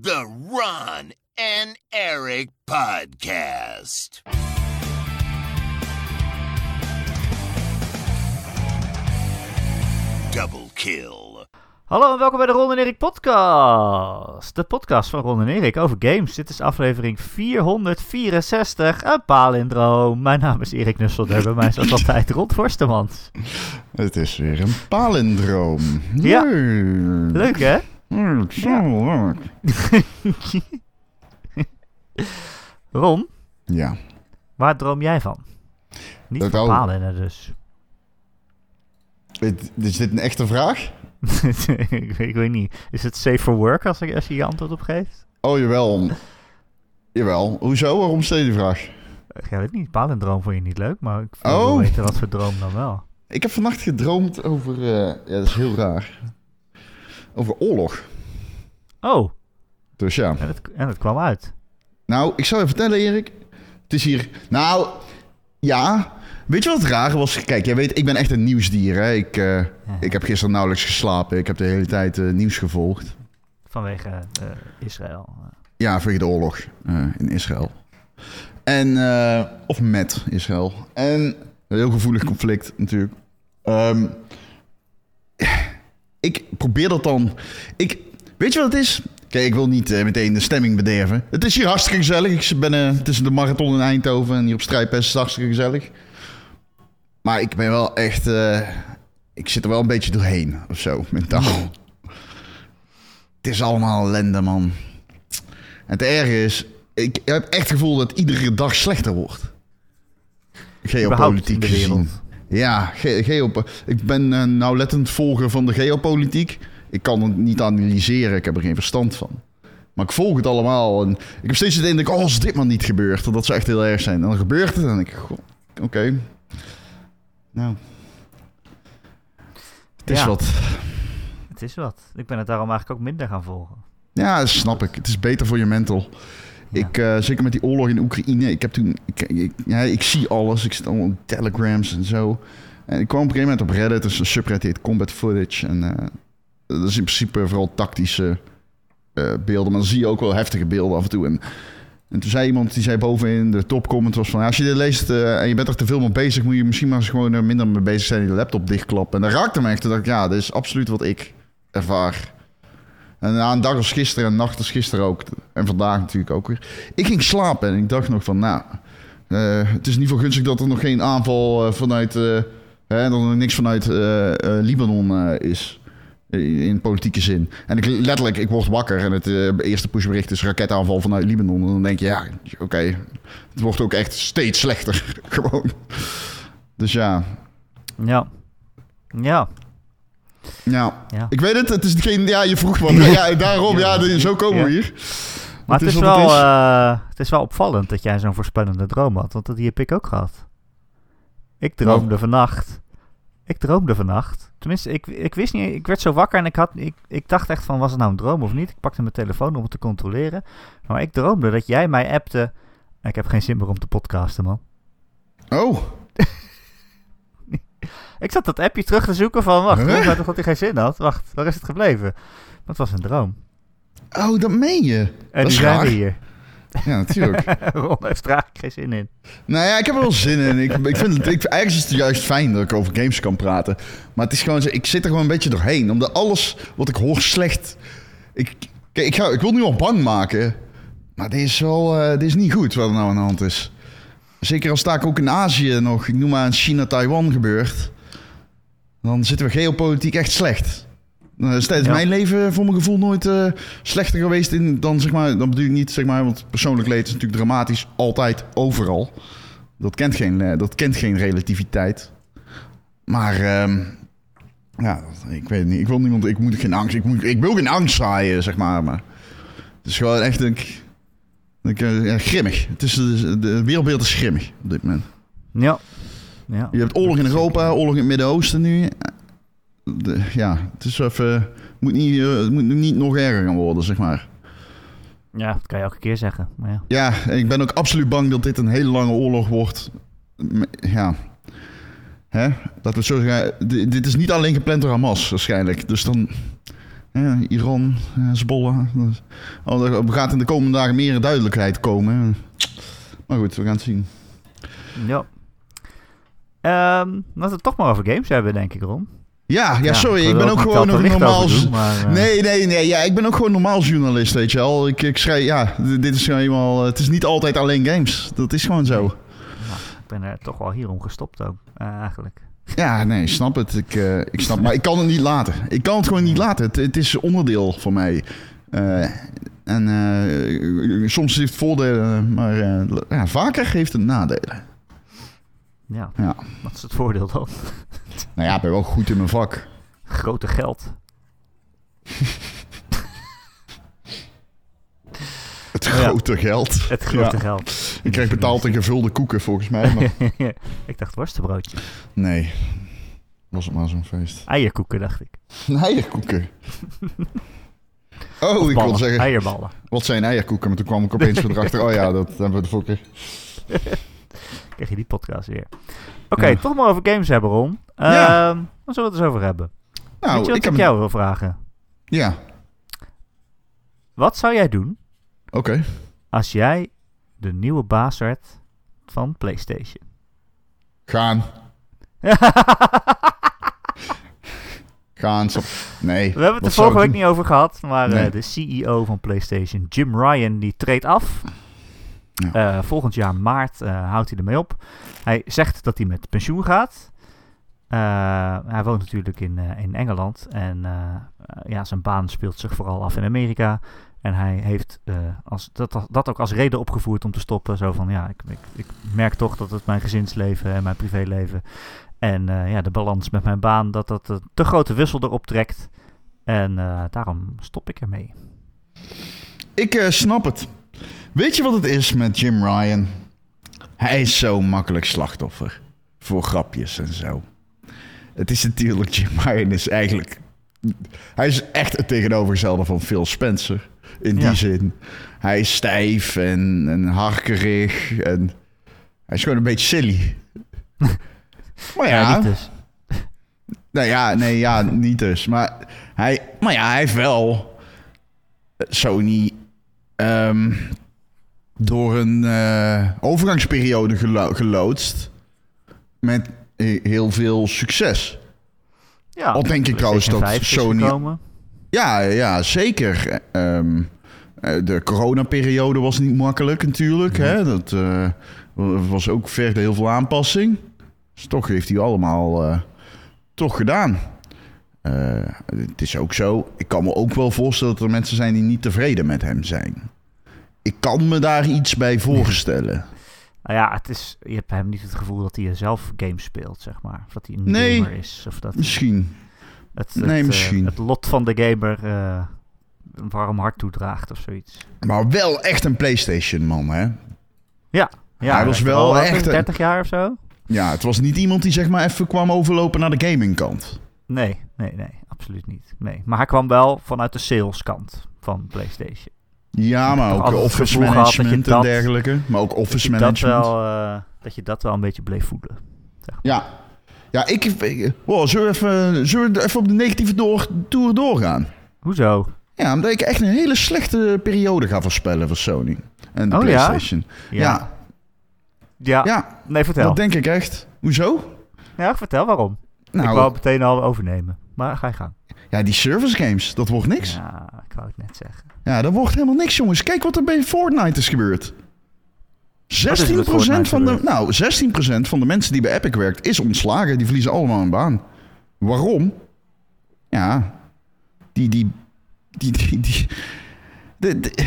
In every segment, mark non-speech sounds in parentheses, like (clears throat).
The Ron and Eric Podcast. Double kill. Hallo en welkom bij de Ron en Erik podcast. De podcast van Ron en Erik over games. Dit is aflevering 464, een palindroom. Mijn naam is Erik Nusselder, bij mij is (laughs) altijd Ron Forstemans. Het is weer een palindroom. Ja. Leuk hè? Hmm, zo leuk. Ron, Ja. waar droom jij van? Niet Dat van dus. Is is dit een echte vraag? (laughs) ik, weet- ik weet niet. Is het safe for work als, ik, als je je antwoord op geeft? Oh, jawel. Jawel. Hoezo? Waarom stel je die vraag? Ik weet niet, palindroom vond je niet leuk, maar ik wil Oh. wel weten wat voor droom dan wel. Ik heb vannacht gedroomd over... eh, ja, dat is heel raar. Over oorlog. Oh, Dus ja. en het, en het kwam uit. Nou, ik zal je vertellen, Erik. Het is hier... Nou, ja. Weet je wat het rare was? Kijk, jij weet, ik ben echt een nieuwsdier. Hè? Ik, eh, ik heb gisteren nauwelijks geslapen. Ik heb de hele tijd eh, nieuws gevolgd. Vanwege eh, Israël. Ja, vanwege de oorlog in Israël. En, of met Israël. En een heel gevoelig conflict natuurlijk. Ehm, ik probeer dat dan. Ik, weet je wat het is? Kijk, ik wil niet eh, meteen de stemming bederven. Het is hier hartstikke gezellig. Ik ben eh, tussen de marathon in Eindhoven en hier op Strijdpest is het hartstikke gezellig. Maar ik ben wel echt... eh, ik zit er wel een beetje doorheen of zo, mentaal. Het is allemaal ellende, man. En het erge is, ik heb echt het gevoel dat iedere dag slechter wordt. Geopolitiek gezien. wereld. Ja, ge geopo- ik ben eh, nauwlettend volger van de geopolitiek. Ik kan het niet analyseren, ik heb er geen verstand van. Maar ik volg het allemaal. En ik heb steeds het idee, dat oh, als dit maar niet gebeurt, dat zou echt heel erg zijn. En dan gebeurt het en dan denk ik, goh, oké. Nou. Het is Ja. wat. Het is wat. Ik ben het daarom eigenlijk ook minder gaan volgen. Ja, snap ik. Het is beter voor je mental. Ja. Ik, eh, zeker met die oorlog in Oekraïne. Ik heb toen. Ik, ik- ja, ik zie alles. Ik zit allemaal in telegrams en zo. En ik kwam op een gegeven moment op Reddit. Dus een subreddit heet Combat Footage. En eh, dat is in principe vooral tactische eh, beelden. Maar dan zie je ook wel heftige beelden af en toe. En, en toen zei iemand, die zei bovenin, de topcomment was van... Als je dit leest eh, en je bent er te veel mee bezig... moet je misschien maar gewoon er minder mee bezig zijn... en je laptop dichtklappen. En dat raakte me echt. Toen dacht ik, ja, dit is absoluut wat ik ervaar. En na een dag als gisteren en nacht als gisteren ook. En vandaag natuurlijk ook weer. Ik ging slapen en ik dacht nog van, nou... eh, het is niet voor gunstig dat er nog geen aanval eh, vanuit... eh, hè, dat er niks vanuit eh, eh, Libanon eh, is. In, in politieke zin. En ik letterlijk, ik word wakker en het eh, eerste pushbericht is raketaanval vanuit Libanon. En dan denk je, ja, oké. Het wordt ook echt steeds slechter. (laughs) Gewoon. Dus ja, Ja. Ja. ja. Ja. Ik weet het, het is geen... Ja, je vroeg wat. (laughs) Ja, daarom, ja, de- zo komen we Ja. hier. Maar het is wel, het is. eh, het is wel opvallend dat jij zo'n voorspellende droom had. Want die heb ik ook gehad. Ik droomde vannacht. Ik droomde vannacht. Tenminste, ik, ik wist niet. Ik werd zo wakker en ik, had, ik, ik dacht echt van, was het nou een droom of niet? Ik pakte mijn telefoon om het te controleren. Maar ik droomde dat jij mij appte. Ik heb geen zin meer om te podcasten, man. Oh, (laughs) Ik zat dat appje terug te zoeken van, wacht, Huh? Ron zei toch dat hij geen zin had? Wacht, waar is het gebleven? Dat was een droom. oh, dat meen je. En Dat is zijn we hier. (laughs) Ja, natuurlijk. (laughs) Ron heeft er eigenlijk geen zin in. nou ja, ik heb er wel zin in. Ik, ik vind het, ik, eigenlijk is het juist fijn dat ik over games kan praten. Maar het is gewoon zo, ik zit er gewoon een beetje doorheen. Omdat alles wat ik hoor slecht... Ik, kijk, ik, ga, ik wil nu al bang maken. Maar dit is wel eh, dit is niet goed wat er nou aan de hand is. Zeker als ik ook in Azië nog, ik noem maar in China-Taiwan gebeurt. Dan zitten we geopolitiek echt slecht. Tijdens Ja. mijn leven voor mijn gevoel nooit eh, slechter geweest in dan zeg maar. Dan bedoel ik niet zeg maar, want persoonlijk leed is natuurlijk dramatisch altijd overal. Dat kent geen, eh, dat kent geen relativiteit. Maar ehm, ja, ik weet het niet. Ik wil niemand. Ik moet geen angst. Ik, moet, ik wil geen angst zaaien, zeg maar. Maar het is gewoon echt eh, ja, grimmig. Het is, de, de wereldbeeld is grimmig op dit moment. Ja. ja. Je hebt oorlog in Europa, oorlog in het Midden-Oosten nu. De- ja, het is even. Moet niet, eh, het moet niet nog erger gaan worden, zeg maar. Ja, dat kan je elke keer zeggen. Maar ja. Ja, ik ben ook absoluut bang dat dit een hele lange oorlog wordt. Ja. Hè? Laten we zo zeggen. Dit is niet alleen gepland door Hamas, waarschijnlijk. Dus dan. Ja, Iran, eh, Hezbollah. Oh, er gaat in de komende dagen meer duidelijkheid komen. Maar goed, we gaan het zien. Ja. Ehm laten we het toch maar over games hebben, denk ik, Ron. Ja, ja, sorry, ik ben ook gewoon een normaal... over doen, maar, eh, Nee, nee, nee. Ja, ik ben ook gewoon normaal journalist, weet je wel. Ik, ik schrijf, ja, dit is gewoon eenmaal... Het is niet altijd alleen games. Dat is gewoon zo. nou, ik ben er toch wel hierom gestopt ook, eh, eigenlijk. Ja, nee, snap het. Ik, eh, ik snap, maar ik kan het niet laten. Ik kan het gewoon niet laten. Het, het is onderdeel van mij. Eh, en eh, soms heeft het voordelen, maar eh, ja, vaker heeft het nadelen. Ja, Ja. wat is het voordeel dan? (laughs) Nou ja, ik ben wel goed in mijn vak. Grote geld. (laughs) Het ja. grote geld. Het grote Ja. geld. Ik krijg betaald in gevulde koeken, volgens mij. Maar (laughs) ik dacht worstenbroodje. nee, was het maar zo'n feest. Eierkoeken, dacht ik. Eierkoeken. Oh, ik wil zeggen, Eierballen. wat zijn eierkoeken? Maar toen kwam ik opeens weer erachter. Oh ja, dat hebben we de vorige keer. Krijg je die podcast weer. Oké, Ja. toch maar over games hebben, Ron. Ja. Waar zullen we het eens over hebben? Nou, Weet je wat ik ik, jou wil vragen? Ja, Wat zou jij doen oké. als jij de nieuwe baas werd van PlayStation? Gaan. (laughs) Gaan. Nee. We hebben het er vorige week doen? niet over gehad, maar eh, de CEO van PlayStation, Jim Ryan, die treedt af. Ja. Eh, volgend jaar maart eh, houdt hij ermee op. Hij zegt dat hij met pensioen gaat. Eh, hij woont natuurlijk in, eh, in Engeland en ja, zijn baan speelt zich vooral af in Amerika. En hij heeft eh, als, dat, dat ook als reden opgevoerd om te stoppen. Zo van ja, ik, ik, ik merk toch dat het mijn gezinsleven en mijn privéleven en eh, ja, de balans met mijn baan, dat dat een te grote wissel erop trekt. En eh, daarom stop ik ermee. Ik eh, snap het. Weet je wat het is met Jim Ryan? Hij is zo makkelijk slachtoffer. Voor grapjes en zo. Het is natuurlijk, Jim Ryan is eigenlijk... Hij is echt het tegenovergestelde van Phil Spencer. In die Ja. zin. Hij is stijf en, en harkerig. En hij is gewoon een beetje silly. (laughs) maar Ja, ja, niet dus. nou ja, nee, ja, niet dus. Maar hij, maar ja, hij heeft wel Sony ehm, door een eh, overgangsperiode gelo- geloodst. Met he- heel veel succes. Ja, Al denk ik trouwens dat PlayStation 5 is Sony- gekomen. Ja, ja zeker. Eh, de coronaperiode was niet makkelijk natuurlijk. Hè? Dat eh, was ook verder heel veel aanpassing. Dus toch heeft hij allemaal toch gedaan. Eh, het is ook zo. Ik kan me ook wel voorstellen dat er mensen zijn die niet tevreden met hem zijn. Ik kan me daar iets bij voorstellen. Nou ja, het is, je hebt hem niet het gevoel dat hij zelf games speelt, zeg maar. Of dat hij een Nee. gamer is. Of dat Misschien. het, Nee, het, eh, misschien. het lot van de gamer eh, een warm hart toedraagt of zoiets. Maar wel echt een PlayStation-man, hè? Ja, Hij was wel echt een- 30 jaar of zo? Ja, het was niet iemand die zeg maar even kwam overlopen naar de gamingkant. Nee, nee, nee, absoluut niet. Nee. Maar hij kwam wel vanuit de saleskant van PlayStation. Ja, maar ook office dat management en dat- dergelijke. Maar ook Dat office dat, management. wel, eh, dat je dat wel een beetje bleef voelen. Ja. Ja, ik... ik wow, zullen, we even, zullen we even op de negatieve door, tour doorgaan? Hoezo? Ja, omdat ik echt een hele slechte periode ga voorspellen voor Sony. En de Oh, ja? PlayStation. Ja, Ja, ja, nee, vertel. dat denk ik echt. Hoezo? Ja, vertel waarom. ik Nou, wou het meteen al overnemen. Maar ga je gang. ja, die service games, dat wordt niks. Ja, ik wou het net zeggen. Ja, dat wordt helemaal niks, jongens. Kijk wat er bij Fortnite is gebeurd. 16% met Fortnite van de, nou, 16% van de mensen die bij Epic werkt is ontslagen. Die verliezen allemaal een baan. Waarom? Ja, die, die, die, die, die de- de-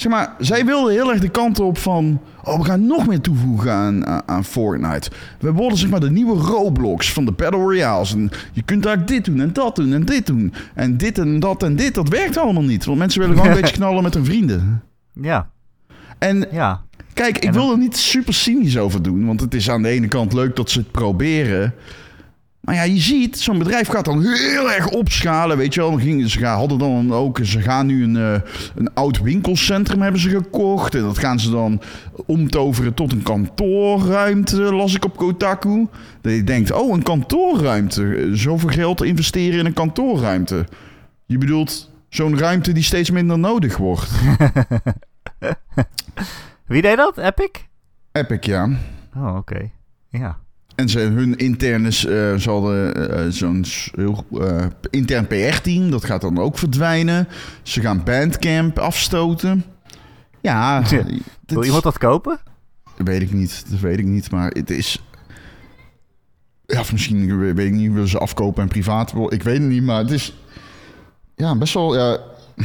zeg maar, zij wilden heel erg de kant op van, oh, we gaan nog meer toevoegen aan, aan, aan Fortnite. We worden zeg maar de nieuwe Roblox van de Battle Royales. En je kunt daar dit doen en dat doen en dit doen. En dit en dat en dit, dat werkt allemaal niet. Want mensen willen gewoon een (laughs) beetje knallen met hun vrienden. Ja, En ja. Kijk, ik wil er niet super cynisch over doen. Want het is aan de ene kant leuk dat ze het proberen. Maar ja, je ziet, zo'n bedrijf gaat dan heel erg opschalen. Weet je wel, gingen, ze gaan- hadden dan ook, ze gaan nu een, eh, een oud winkelcentrum hebben ze gekocht. En dat gaan ze dan omtoveren tot een kantoorruimte, las ik op Kotaku. Dat je denkt, oh, een kantoorruimte. Zoveel geld investeren in een kantoorruimte. Je bedoelt zo'n ruimte die steeds minder nodig wordt. (laughs) Wie deed dat? Epic? Epic, ja. Oh, oké. Ja. En ze, hun interne, eh ze hadden eh, zo'n eh, intern PR-team, dat gaat dan ook verdwijnen. Ze gaan Bandcamp afstoten. Ja, Ja. Wil iemand dat kopen? Dat weet ik niet, dat weet ik niet, maar het is... Ja, of misschien, weet ik niet, willen ze afkopen en privaat... wil- Ik weet het niet, maar het is... Ja, best wel... Ja, (laughs)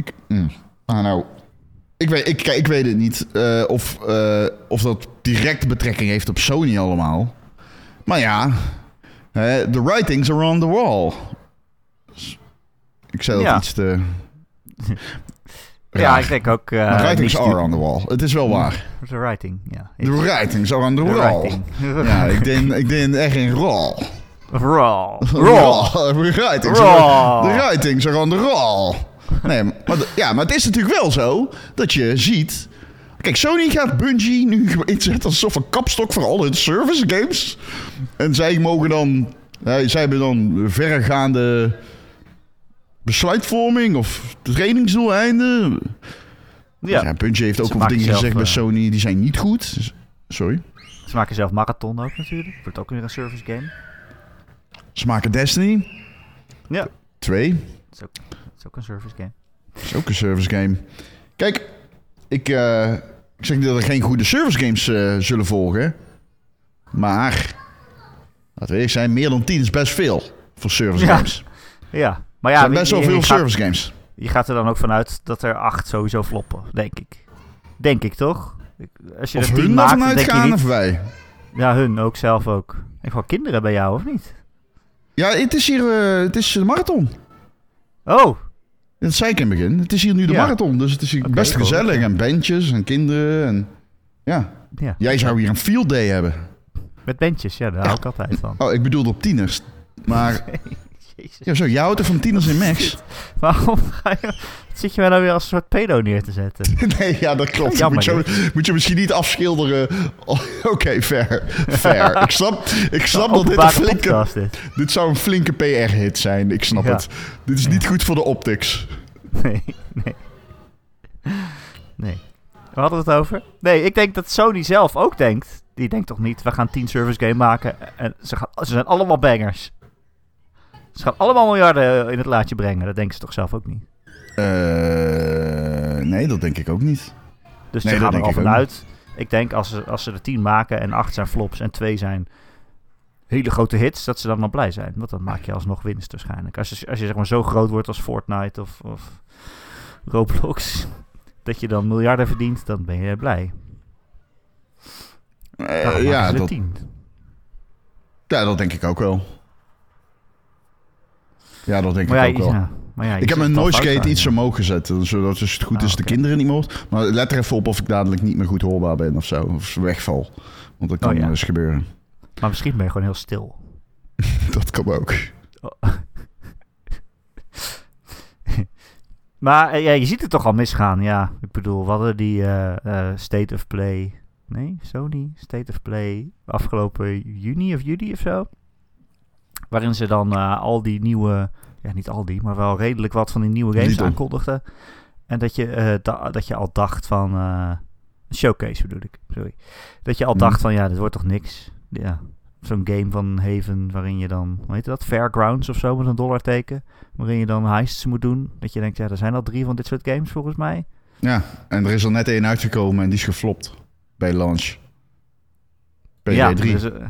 ik... mm, ah, nou... Ik weet, ik, ik weet het niet eh, of, eh, of dat direct betrekking heeft op Sony allemaal. Maar ja, hè, the writings are on the wall. Dus Ik zei dat Ja. iets te... (laughs) Ja, ik denk ook... eh, The writings niet are on the wall. Het is wel waar. The writing, ja. The writings are on the The wall. (laughs) Ja, ik denk, ik denk echt in (laughs) raw. Raw. Raw. The writings, Raw. The writings are on the wall. Nee, maar, ja, maar het is natuurlijk wel zo dat je ziet... Kijk, Sony gaat Bungie nu inzetten als een kapstok voor al hun service games. En zij mogen dan... zij hebben dan verregaande besluitvorming of trainingsdoeleinden. Ja. Ja, Bungie heeft ook maken dingen zelf, gezegd bij eh, Sony die zijn niet goed. Sorry. Ze maken zelf Marathon ook natuurlijk. Wordt ook weer een service game. Ze maken Destiny Ja. 2. Dat is ook, dat is ook een service game. Dat is ook een service game. Kijk, ik, eh, ik zeg niet dat er geen goede service games eh, zullen volgen. Maar, laten we eerlijk zijn, meer dan 10 is best veel voor service Ja. games. (laughs) Ja. Maar Er ja, zijn best wel veel gaat- service games. Je gaat er dan ook vanuit dat er acht sowieso floppen, denk ik. Denk ik toch? Als je Of er maakt, ervan dan denk je uitgaan niet... of wij. Ja, hun ook, zelf ook. Ik wel kinderen bij jou, of niet? Ja, het is hier eh, het is de marathon. Oh, Dat zei ik in het begin. Het is hier nu de Ja. marathon. Dus het is hier best cool. gezellig. En bandjes en kinderen. En, ja. ja. Jij zou hier een field day hebben. Met bandjes, ja, daar hou ik altijd van. Oh, ik bedoelde op tieners. Maar, (laughs) Jezus. ja zo, jij houdt er van tieners in (laughs) Max. Waarom ga je... Zit je mij nou weer als een soort pedo neer te zetten? (laughs) Nee, ja, dat klopt. Jammer moet, je, moet je misschien niet afschilderen. Oh, (laughs) Oké, fair. Fair. (laughs) Ik snap, ik snap dat dit een flinke... podcast, dit. Dit zou een flinke PR-hit zijn. Ik snap Ja. het. Dit is niet goed voor de optics. Nee, nee. Nee. We hadden het over? Nee, ik denk dat Sony zelf ook denkt. Die denkt toch niet, we gaan 10 service game maken. En ze, gaan, ze zijn allemaal bangers. Ze gaan allemaal miljarden in het laadje brengen. Dat denken ze toch zelf ook niet. Eh, nee, dat denk ik ook niet. Dus Nee, ze gaan er al vanuit. Ik denk als ze, als ze er 10 maken en 8 zijn flops en 2 zijn hele grote hits, dat ze dan wel blij zijn. Want dan maak je alsnog winst waarschijnlijk. Als je, als je zeg maar zo groot wordt als Fortnite of, of Roblox, (laughs) dat je dan miljarden verdient, dan ben je blij. Maken ja, ze dat, 10. ja, dat denk ik ook wel. Ja, dat denk Maar ja, ik ook wel. ja, maar ja, je Ik heb mijn noise gate iets omhoog gezet. Zodat als het goed Ah, is de oké. kinderen niet meer hoort. Maar let er even op of ik dadelijk niet meer goed hoorbaar ben of zo. Of wegval. Want dat kan Oh, ja. wel eens gebeuren. Maar misschien ben je gewoon heel stil. (laughs) Dat kan ook. (laughs) Maar eh, ja, je ziet het toch al misgaan, ja. Ik bedoel, we hadden die eh, eh, State of Play... Nee, Sony State of Play afgelopen juni of juli of zo. Waarin ze dan eh, al die nieuwe... Ja, niet al die, maar wel redelijk wat van die nieuwe games Lidl. aankondigden. En dat je, eh, da- dat je al dacht van... eh, showcase bedoel ik, sorry. Dat je al Hmm. dacht van, ja, dit wordt toch niks. Ja, zo'n game van Haven waarin je dan... Hoe heet dat? Fairgrounds of zo met een dollarteken. Waarin je dan heists moet doen. Dat je denkt, ja, er zijn al drie van dit soort games volgens mij. Ja, en er is er net één uitgekomen en die is geflopt. Bij launch. Bij ja, J3. er is, er-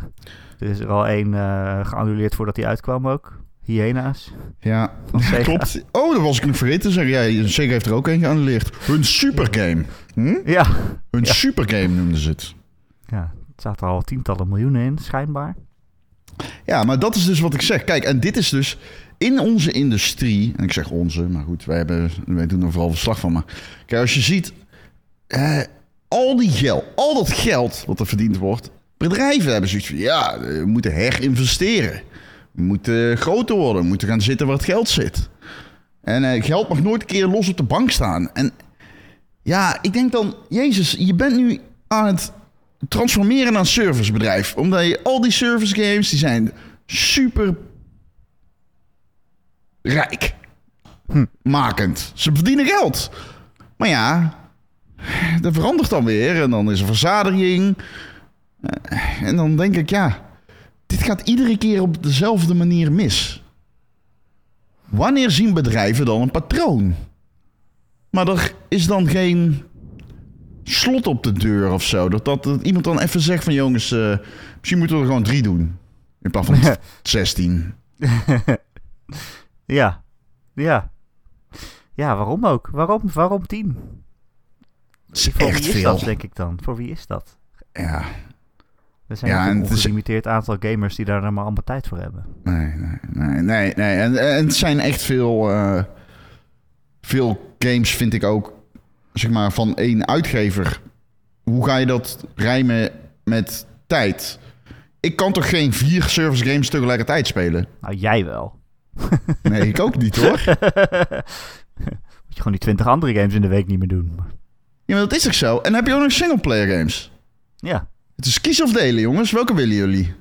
er is er al één eh, geannuleerd voordat die uitkwam ook. Hyena's. Ja, (laughs) klopt. Oh, dat was ik nog vergeten te zeggen. Ja, Sega heeft er ook één geannuleerd. Hun supergame. Hm? Ja. Hun Ja. supergame noemden ze het. ja, het zaten er al tientallen miljoenen in, schijnbaar. Ja, maar dat is dus wat ik zeg. Kijk, en dit is dus in onze industrie. En ik zeg onze, maar goed, wij, hebben, wij doen er vooral verslag van. Maar kijk, als je ziet. eh, al die geld, al dat geld wat er verdiend wordt. Bedrijven hebben zoiets van: ja, we moeten herinvesteren. Moeten groter worden. We moeten gaan zitten waar het geld zit. En eh, geld mag nooit een keer los op de bank staan. En ja, ik denk dan, Jezus, je bent nu aan het transformeren naar een servicebedrijf. Omdat je al die service games, die zijn super rijk. Makend. Ze verdienen geld. Maar ja, dat verandert dan weer. En dan is er verzadiging. Eh, En dan denk ik, ja, dit gaat iedere keer op dezelfde manier mis. Wanneer zien bedrijven dan een patroon? Maar er is dan geen slot op de deur of zo. Dat, dat, dat iemand dan even zegt van jongens, eh, misschien moeten we er gewoon drie doen. In plaats van (laughs) 16. (laughs) Ja, ja. Ja, waarom ook? Waarom, waarom tien? Is Voor echt wie is veel. dat, denk ik dan? Voor wie is dat? Ja, Er zijn Ja, een is- ongelimiteerd aantal gamers die daar maar allemaal tijd voor hebben. nee, nee, nee, nee. nee. En, en het zijn echt veel, eh, veel games, vind ik ook, zeg maar, van één uitgever. Hoe ga je dat rijmen met tijd? Ik kan toch geen vier service games tegelijkertijd spelen? Nou, jij wel. (laughs) Nee, ik ook niet hoor. (laughs) Moet je gewoon die twintig andere games in de week niet meer doen. Ja, maar dat is toch zo? En heb je ook nog singleplayer games. Ja, Het is kies of delen, jongens. Welke willen jullie?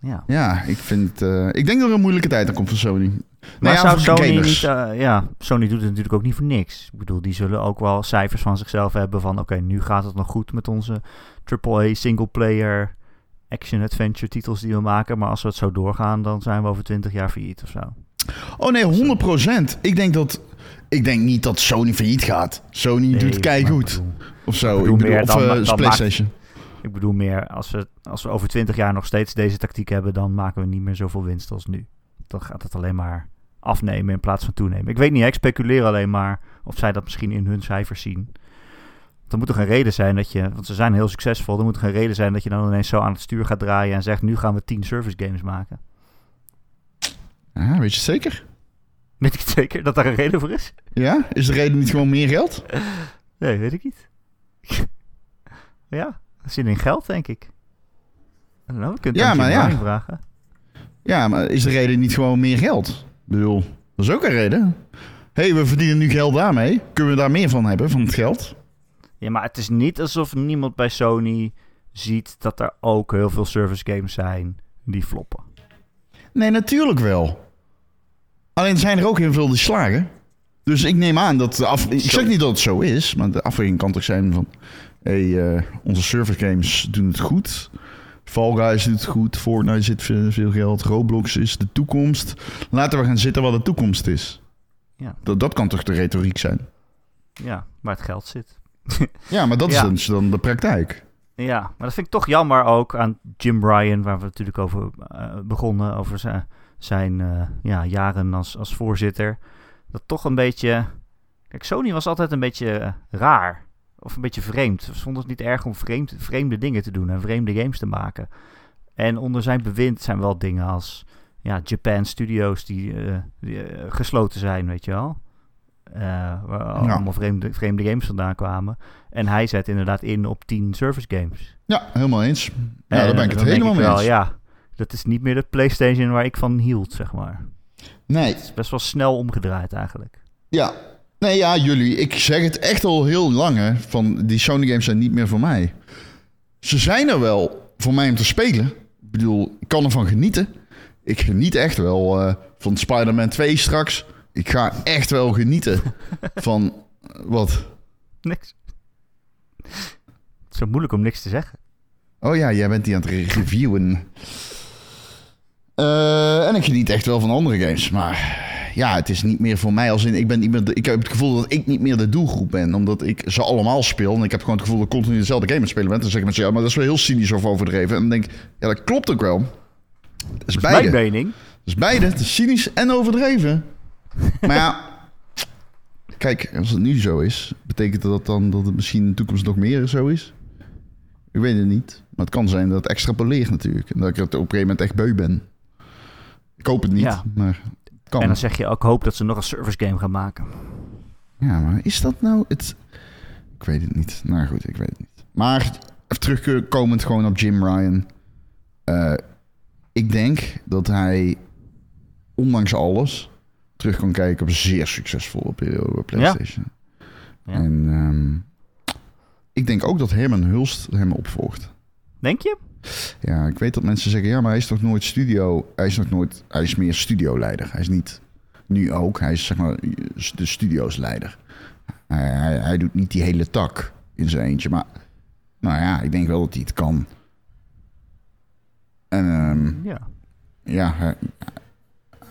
ja. Ja, ik vind... eh, ik denk dat er een moeilijke tijd aan komt voor Sony. Maar Nou ja, zou Sony niet... eh, ja, Sony doet het natuurlijk ook niet voor niks. Ik bedoel, die zullen ook wel cijfers van zichzelf hebben van... Oké, nu gaat het nog goed met onze AAA single-player action-adventure titels die we maken. Maar als we het zo doorgaan, dan zijn we over 20 jaar failliet of zo. Oh nee, 100%. Ik denk dat... Ik denk niet dat Sony failliet gaat. Sony Nee, doet keigoed. ik bedoel- Of zo. ik Ik bedoel meer of dan- eh, dan is maakt- PlayStation. Ik bedoel meer, als we, als we over 20 jaar nog steeds deze tactiek hebben... dan maken we niet meer zoveel winst als nu. Dan gaat het alleen maar afnemen in plaats van toenemen. Ik weet niet, ik speculeer alleen maar of zij dat misschien in hun cijfers zien. Er moet toch een reden zijn dat je, want ze zijn heel succesvol, er moet toch een reden zijn dat je dan ineens zo aan het stuur gaat draaien en zegt, nu gaan we 10 service games maken. Ja, weet je zeker? Weet ik het zeker dat daar een reden voor is? Ja? Is de reden niet gewoon meer geld? Nee, weet ik niet. (laughs) ja, zin in geld, denk ik. Know, we kunnen Ja, maar ja. Vragen. Ja, maar is de reden niet gewoon meer geld? Ik bedoel, dat is ook een reden. Hé, hey, we verdienen nu geld daarmee. Kunnen we daar meer van hebben, van het geld? Ja, maar het is niet alsof niemand bij Sony ziet dat er ook heel veel service games zijn die floppen. Nee, natuurlijk wel. Alleen zijn er ook heel veel die slagen. Dus ik neem aan dat de af... Ik zeg niet dat het zo is, maar de afweging kan toch zijn van... Hey, eh, onze service games doen het goed. Fall Guys doet het goed. Fortnite zit veel, veel geld. Roblox is de toekomst. Laten we gaan zitten wat de toekomst is. Ja. Dat, dat kan toch de retoriek zijn? Ja, waar het geld zit. (laughs) Ja, maar dat Ja. is dus dan de praktijk. Ja, maar dat vind ik toch jammer ook aan Jim Ryan, waar we natuurlijk over eh, begonnen, over zijn, zijn eh, ja, jaren als, als voorzitter. Dat toch een beetje... Kijk, Sony was altijd een beetje raar. Of een beetje vreemd. Ze vonden het niet erg om vreemd, vreemde dingen te doen en vreemde games te maken. En onder zijn bewind zijn wel dingen als ja, Japan Studios die, eh, die, eh, gesloten zijn, weet je wel. Eh, waar allemaal vreemde, vreemde games vandaan kwamen. En hij zet inderdaad in op 10 service games. Ja, helemaal eens. Ja, En daar ben ik het helemaal mee wel, eens. Ja, dat is niet meer de PlayStation waar ik van hield, zeg maar. Nee, Het is best wel snel omgedraaid eigenlijk. Ja. Nee, ja, jullie. Ik zeg het echt al heel lang, hè. Van, die Sony games zijn niet meer voor mij. Ze zijn er wel voor mij om te spelen. Ik bedoel, ik kan ervan genieten. Ik geniet echt wel eh, van Spider-Man 2 straks. Ik ga echt wel genieten (laughs) van... eh, wat? Niks. Het is zo moeilijk om niks te zeggen. Oh ja, jij bent die aan het re- reviewen. Eh, en ik geniet echt wel van andere games. Maar ja, het is niet meer voor mij als in... Ik, ben niet meer de- ik heb het gevoel dat ik niet meer de doelgroep ben. Omdat ik ze allemaal speel. En ik heb gewoon het gevoel dat ik continu dezelfde game aan het spelen ben. Dan zeggen mensen, ja, maar dat is wel heel cynisch of overdreven. En dan denk ik, ja, dat klopt ook wel. Dat is beide. Mijn mening. Dat is beide. Het is cynisch en overdreven. Maar ja... Kijk, als het nu zo is, betekent dat dan dat het misschien in de toekomst nog meer zo is? Ik weet het niet. Maar het kan zijn dat het extrapoleert natuurlijk. En dat ik het op een gegeven moment echt beu ben. Ik hoop het niet, Ja. maar kan. En dan zeg je ook, hoop dat ze nog een service game gaan maken. Ja, maar is dat nou het... Ik weet het niet. Nou goed, ik weet het niet. Maar even terugkomend gewoon op Jim Ryan. Eh, ik denk dat hij, ondanks alles, terug kan kijken op een zeer succesvolle periode bij PlayStation. Ja. En ehm, ik denk ook dat Herman Hulst hem opvolgt. Denk je? Ja, ik weet dat mensen zeggen, ja, maar hij is toch nooit studio... Hij is nog nooit... Hij is meer studioleider. Hij is niet nu ook. Hij is zeg maar de studiosleider. Hij, hij, hij doet niet die hele tak in zijn eentje. Maar nou ja, ik denk wel dat hij het kan. En ehm, Ja. ja, hij,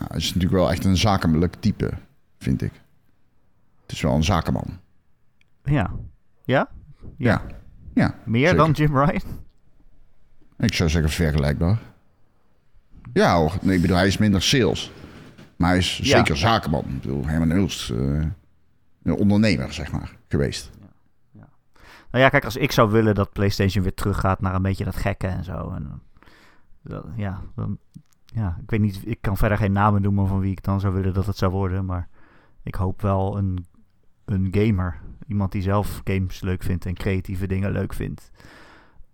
hij is natuurlijk wel echt een zakelijk type, vind ik. Het is wel een zakenman. Ja. Ja? Ja, ja Meer zeker. dan Jim Ryan? Ik zou zeggen vergelijkbaar. Ja hoor, nee, ik bedoel, hij is minder sales. Maar hij is Ja. zeker zakenman. Ik bedoel, Herman Hulst, eh, een ondernemer, zeg maar, geweest. Nou ja, kijk, als ik zou willen dat PlayStation weer teruggaat naar een beetje dat gekke en zo. En, dat, ja, dan, ja, ik weet niet, ik kan verder geen namen noemen van wie ik dan zou willen dat het zou worden. Maar ik hoop wel een, een gamer. Iemand die zelf games leuk vindt en creatieve dingen leuk vindt.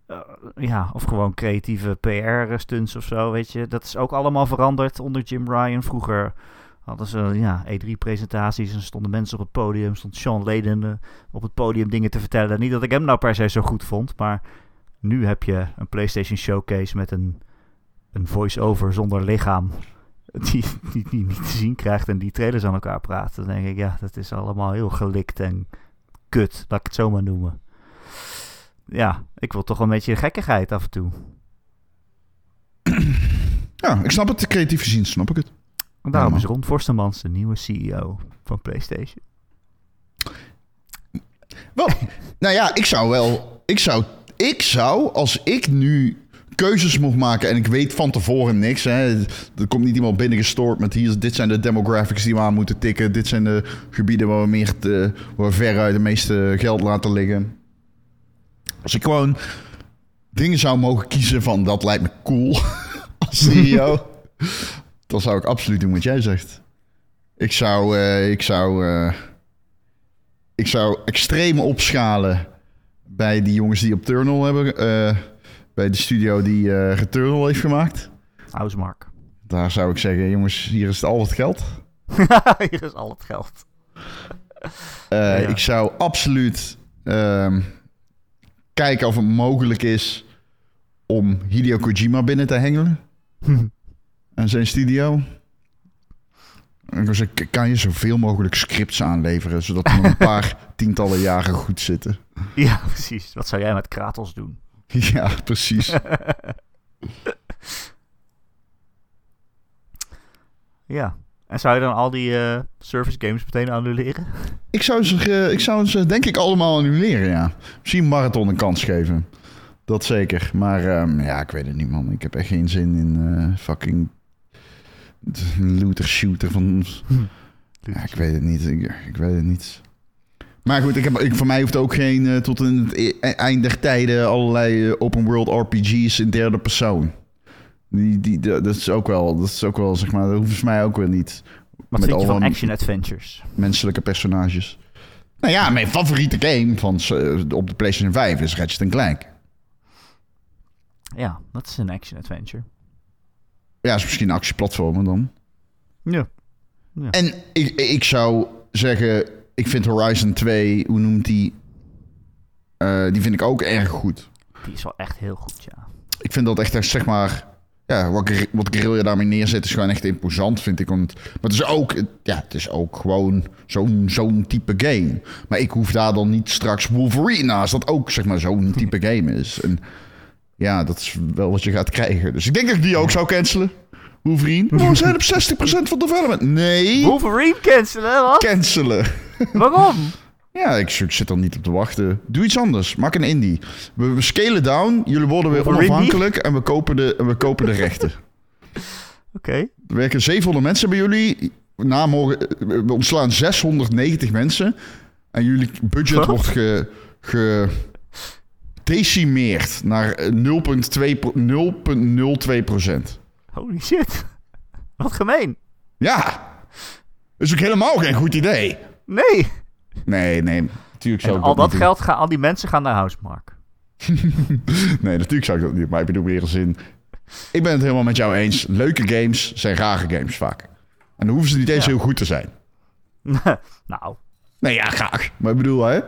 Eh, ja, of gewoon creatieve PR-stunts of zo, weet je. Dat is ook allemaal veranderd onder Jim Ryan. Vroeger hadden ze ja, E3-presentaties en stonden mensen op het podium. Stond Sean Layden eh, op het podium dingen te vertellen. Niet dat ik hem nou per se zo goed vond, maar nu heb je een PlayStation Showcase met een, een voice-over zonder lichaam. (laughs) Die, die, niet te zien krijgt en die trailers aan elkaar praten. Dan denk ik, ja, dat is allemaal heel gelikt en kut, laat ik het zo maar noemen. Ja, ik wil toch een beetje gekkigheid af en toe. (clears throat) Ja, ik snap het. Creatief gezien snap ik het. Daarom is Ron Forstemans de nieuwe CEO van PlayStation. Wel, (laughs) nou ja, ik zou wel... Ik zou, ik zou, als ik nu keuzes mocht maken... en ik weet van tevoren niks... Hè, er komt niet iemand binnengestort met... Hier, dit zijn de demographics die we aan moeten tikken. Dit zijn de gebieden waar we, meer te, waar we veruit de meeste geld laten liggen. Als ik gewoon dingen zou mogen kiezen van... dat lijkt me cool (laughs) als CEO... dan zou ik absoluut doen wat jij zegt. Ik zou... eh, ik zou eh, ik zou extreem opschalen bij die jongens die op Turnal hebben. eh, bij de studio die Returnal heeft gemaakt. Housemark. Daar zou ik zeggen, jongens, hier is al het geld. (laughs) Hier is al het geld. Ja. Ik zou absoluut ehm, kijken of het mogelijk is om Hideo Kojima binnen te hengelen. (laughs) en zijn studio. En ik zeg, kan je zoveel mogelijk scripts aanleveren, zodat we nog een paar (laughs) tientallen jaren goed zitten. Ja, precies. Wat zou jij met Kratos doen? (laughs) Ja, precies. Ja. En zou je dan al die eh, service games meteen annuleren? (laughs) Ik zou ze, ik zou ze denk ik allemaal annuleren, ja. Misschien Marathon een kans geven. Dat zeker. Maar ehm, ja, ik weet het niet, man. Ik heb echt geen zin in eh, fucking looter shooter van... (laughs) Ja, ik weet het niet. Ik, ik weet het niet. Maar goed, ik heb, ik, voor mij hoeft ook geen eh, tot in het e- eind der tijden allerlei open world RPG's in derde persoon. Die, die, dat is ook wel, dat is ook wel, zeg maar, dat hoeft voor mij ook weer niet. Wat Met vind je van action adventures? menselijke personages. Nou ja, mijn favoriete game van, eh, op de PlayStation 5 is Ratchet Clank. Ja, dat is een action adventure. Ja, is misschien een actieplatformer dan. Ja. En ik, ik zou zeggen, ik vind Horizon 2, hoe noemt die? Eh, die vind ik ook erg goed. Die is wel echt heel goed, ja. Ik vind dat echt, echt, zeg maar... Ja, wat, wat Guerrilla daarmee neerzet is gewoon echt imposant, vind ik. Want, maar het is ook, ja, het is ook gewoon zo'n zo'n type game. Maar ik hoef daar dan niet straks Wolverine naast, dat ook zeg maar zo'n type (laughs) game is. En ja, dat is wel wat je gaat krijgen. Dus ik denk dat ik die ook zou cancelen. Wolverine. Oh, we zijn op (laughs) 60% van development. Nee, Wolverine cancelen, wat? cancelen. Waarom? Ja, ik, zit er niet op te wachten. Doe iets anders. Maak een indie. We, we scalen down. Jullie worden weer onafhankelijk en we kopen de, en we kopen de rechten. (laughs) Oké. Er werken 700 mensen bij jullie. Na morgen, we ontslaan 690 mensen. En jullie budget Wat? wordt ge, gedecimeerd naar eh, 0,2 pro- 0,02 procent. Holy shit. Wat gemeen. Ja, is ook helemaal geen goed idee. Nee. Nee, nee, natuurlijk zou En ik al dat geld, gaan, al die mensen gaan naar Housemark. (laughs) Nee, natuurlijk zou ik dat niet. Maar ik bedoel weer eens in. Ik ben het helemaal met jou eens. Leuke games zijn rare games vaak. En dan hoeven ze niet eens Ja. heel goed te zijn. (laughs) nou, Nee, ja, graag. Maar ik bedoel, hè. ik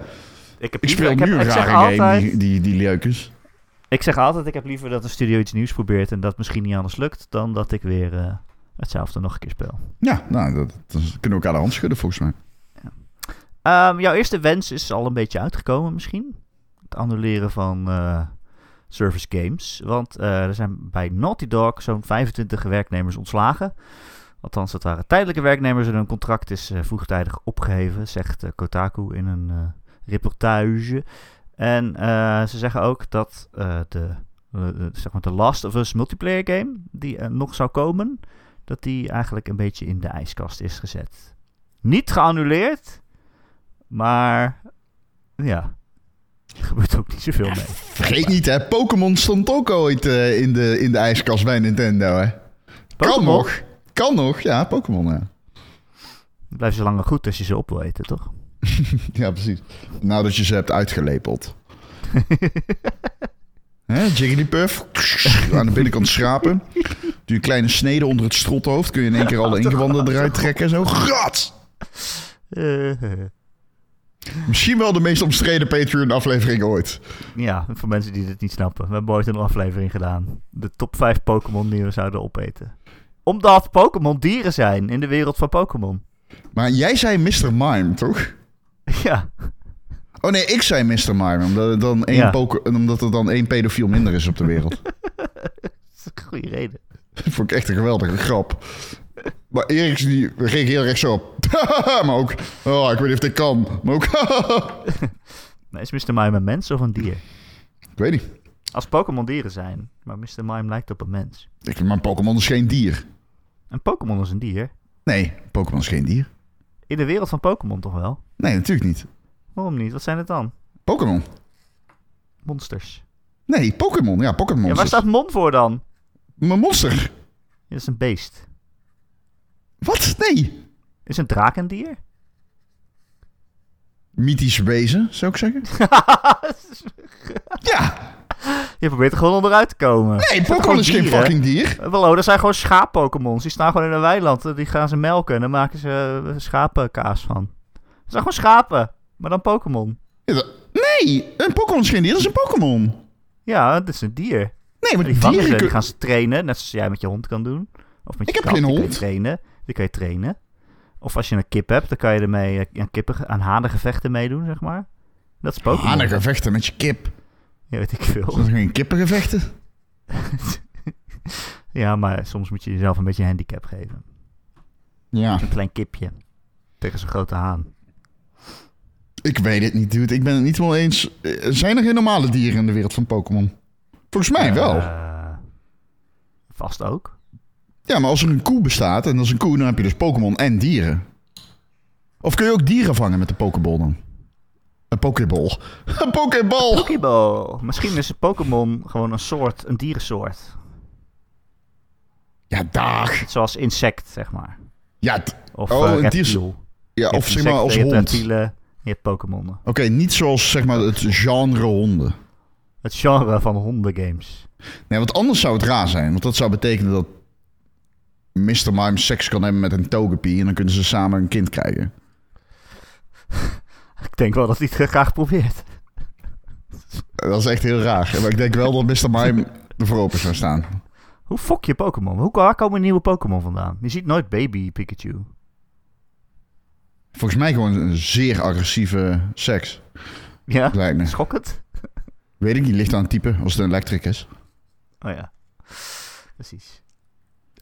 heb Ik liever- speel ik heb, nu een ik zeg rare game altijd, die, die, die leuk is. Ik zeg altijd, ik heb liever dat een studio iets nieuws probeert en dat misschien niet anders lukt, dan dat ik weer eh, hetzelfde nog een keer speel. Ja, nou, dat, dat kunnen we elkaar de hand schudden volgens mij. Ehm, jouw eerste wens is al een beetje uitgekomen misschien. Het annuleren van eh, service games. Want eh, er zijn bij Naughty Dog zo'n 25 werknemers ontslagen. Althans, dat waren tijdelijke werknemers en hun contract is eh, vroegtijdig opgeheven, zegt Kotaku in een reportage. En ze zeggen ook dat de, zeg maar de Last of Us multiplayer game, die nog zou komen, dat die eigenlijk een beetje in de ijskast is gezet. Niet geannuleerd, maar ja, er gebeurt ook niet zoveel mee. Vergeet niet, hè, Pokémon stond ook ooit eh, in, de, in de ijskast bij Nintendo, hè. Kan nog. Kan nog, ja, Pokémon, ja. Het blijft zo lang goed als je ze op wil eten, toch? (laughs) Ja, precies. Nou dat je ze hebt uitgelepeld. (laughs) Hè, Jigglypuff. Aan de binnenkant schrapen. Doe je kleine snede onder het strothoofd. Kun je in één keer alle ingewanden eruit trekken. Zo. Gat! Misschien wel de meest omstreden Patreon-aflevering ooit. ja, voor mensen die dit niet snappen. We hebben ooit een aflevering gedaan. De top 5 Pokémon die we zouden opeten. Omdat Pokémon dieren zijn in de wereld van Pokémon. Maar jij zei Mr. Mime, toch? (laughs) Ja, Oh nee, ik zei Mr. Mime. Omdat, er dan één Ja. omdat er dan één pedofiel minder is op de wereld. (laughs) dat is een goede reden. Dat (laughs) vond ik echt een geweldige grap. Maar Erik die reageerde echt zo op. (laughs) maar ook, oh, ik weet niet of dit kan. Maar ook, (laughs) is Mr. Mime een mens of een dier? ik weet niet. Als Pokémon dieren zijn, maar Mr. Mime lijkt op een mens. Ik, maar Pokémon is geen dier. Een Pokémon is een dier. Nee, Pokémon is geen dier. In de wereld van Pokémon toch wel? Nee, natuurlijk niet. Waarom niet? Wat zijn het dan? Pokémon. Monsters. Nee, Pokémon. Ja, Pokémon. Ja, waar staat Mon voor dan? Mijn monster. Dat is een beest. Wat? Nee. Is een draak een dier? Mythisch wezen, zou ik zeggen. (laughs) Ja. Je probeert er gewoon onderuit te komen. Nee, Pokémon is geen fucking dier. Eh, Wel, oh, dat zijn gewoon schaap-Pokémons. Die staan gewoon in een weiland. Die gaan ze melken en dan maken ze eh, schapenkaas van. Het zijn gewoon schapen, maar dan Pokémon. Dat- Nee, een Pokémon is geen dier. Dat is een Pokémon. Ja, het is een dier. Nee, maar Die, dieren... ze, die gaan ze trainen, net zoals jij met je hond kan doen. Of met Ik je heb kat, geen hond. trainen. Die kan je trainen. Of als je een kip hebt, dan kan je ermee eh, aan, kippen, aan hanengevechten meedoen, zeg maar. Dat is Pokémon. Hanengevechten met je kip. Ja, weet ik veel. Zijn geen kippengevechten. (laughs) Ja, maar soms moet je jezelf een beetje een handicap geven. Ja, Een klein kipje. Tegen zo'n grote haan. ik weet het niet, dude. Ik ben het niet wel eens... Eh, Zijn er geen normale dieren in de wereld van Pokémon? Volgens mij wel. Eh, vast ook. Ja, maar als er een koe bestaat en dat is een koe, dan heb je dus Pokémon en dieren. Of kun je ook dieren vangen met de Pokéball dan? Een Pokéball. (laughs) Een Pokéball! Pokéball. Misschien is een Pokémon gewoon een soort, een dierensoort. Ja, dag. Zoals insect, zeg maar. Ja, Of Oh, eh, reptiel. ja of zeg maar als insecten, je hebt hond. Oké, reptielen, je hebt Pokémonnen. niet zoals zeg maar het genre honden. Het genre van hondengames. Nee, want anders zou het raar zijn. Want dat zou betekenen dat Mr. Mime seks kan hebben met een Togepi... en dan kunnen ze samen een kind krijgen. (laughs) Ik denk wel dat hij het graag probeert. Dat is echt heel raar. Maar ik denk wel dat Mr. Mime ervoor open zou staan. Hoe fok je Pokémon? Hoe waar komen nieuwe Pokémon vandaan? Je ziet nooit baby Pikachu. Volgens mij gewoon een zeer agressieve seks. Ja? Lijkt me. Schokkend? Weet ik niet, ligt aan het type als het een elektrik is. Oh ja. Precies.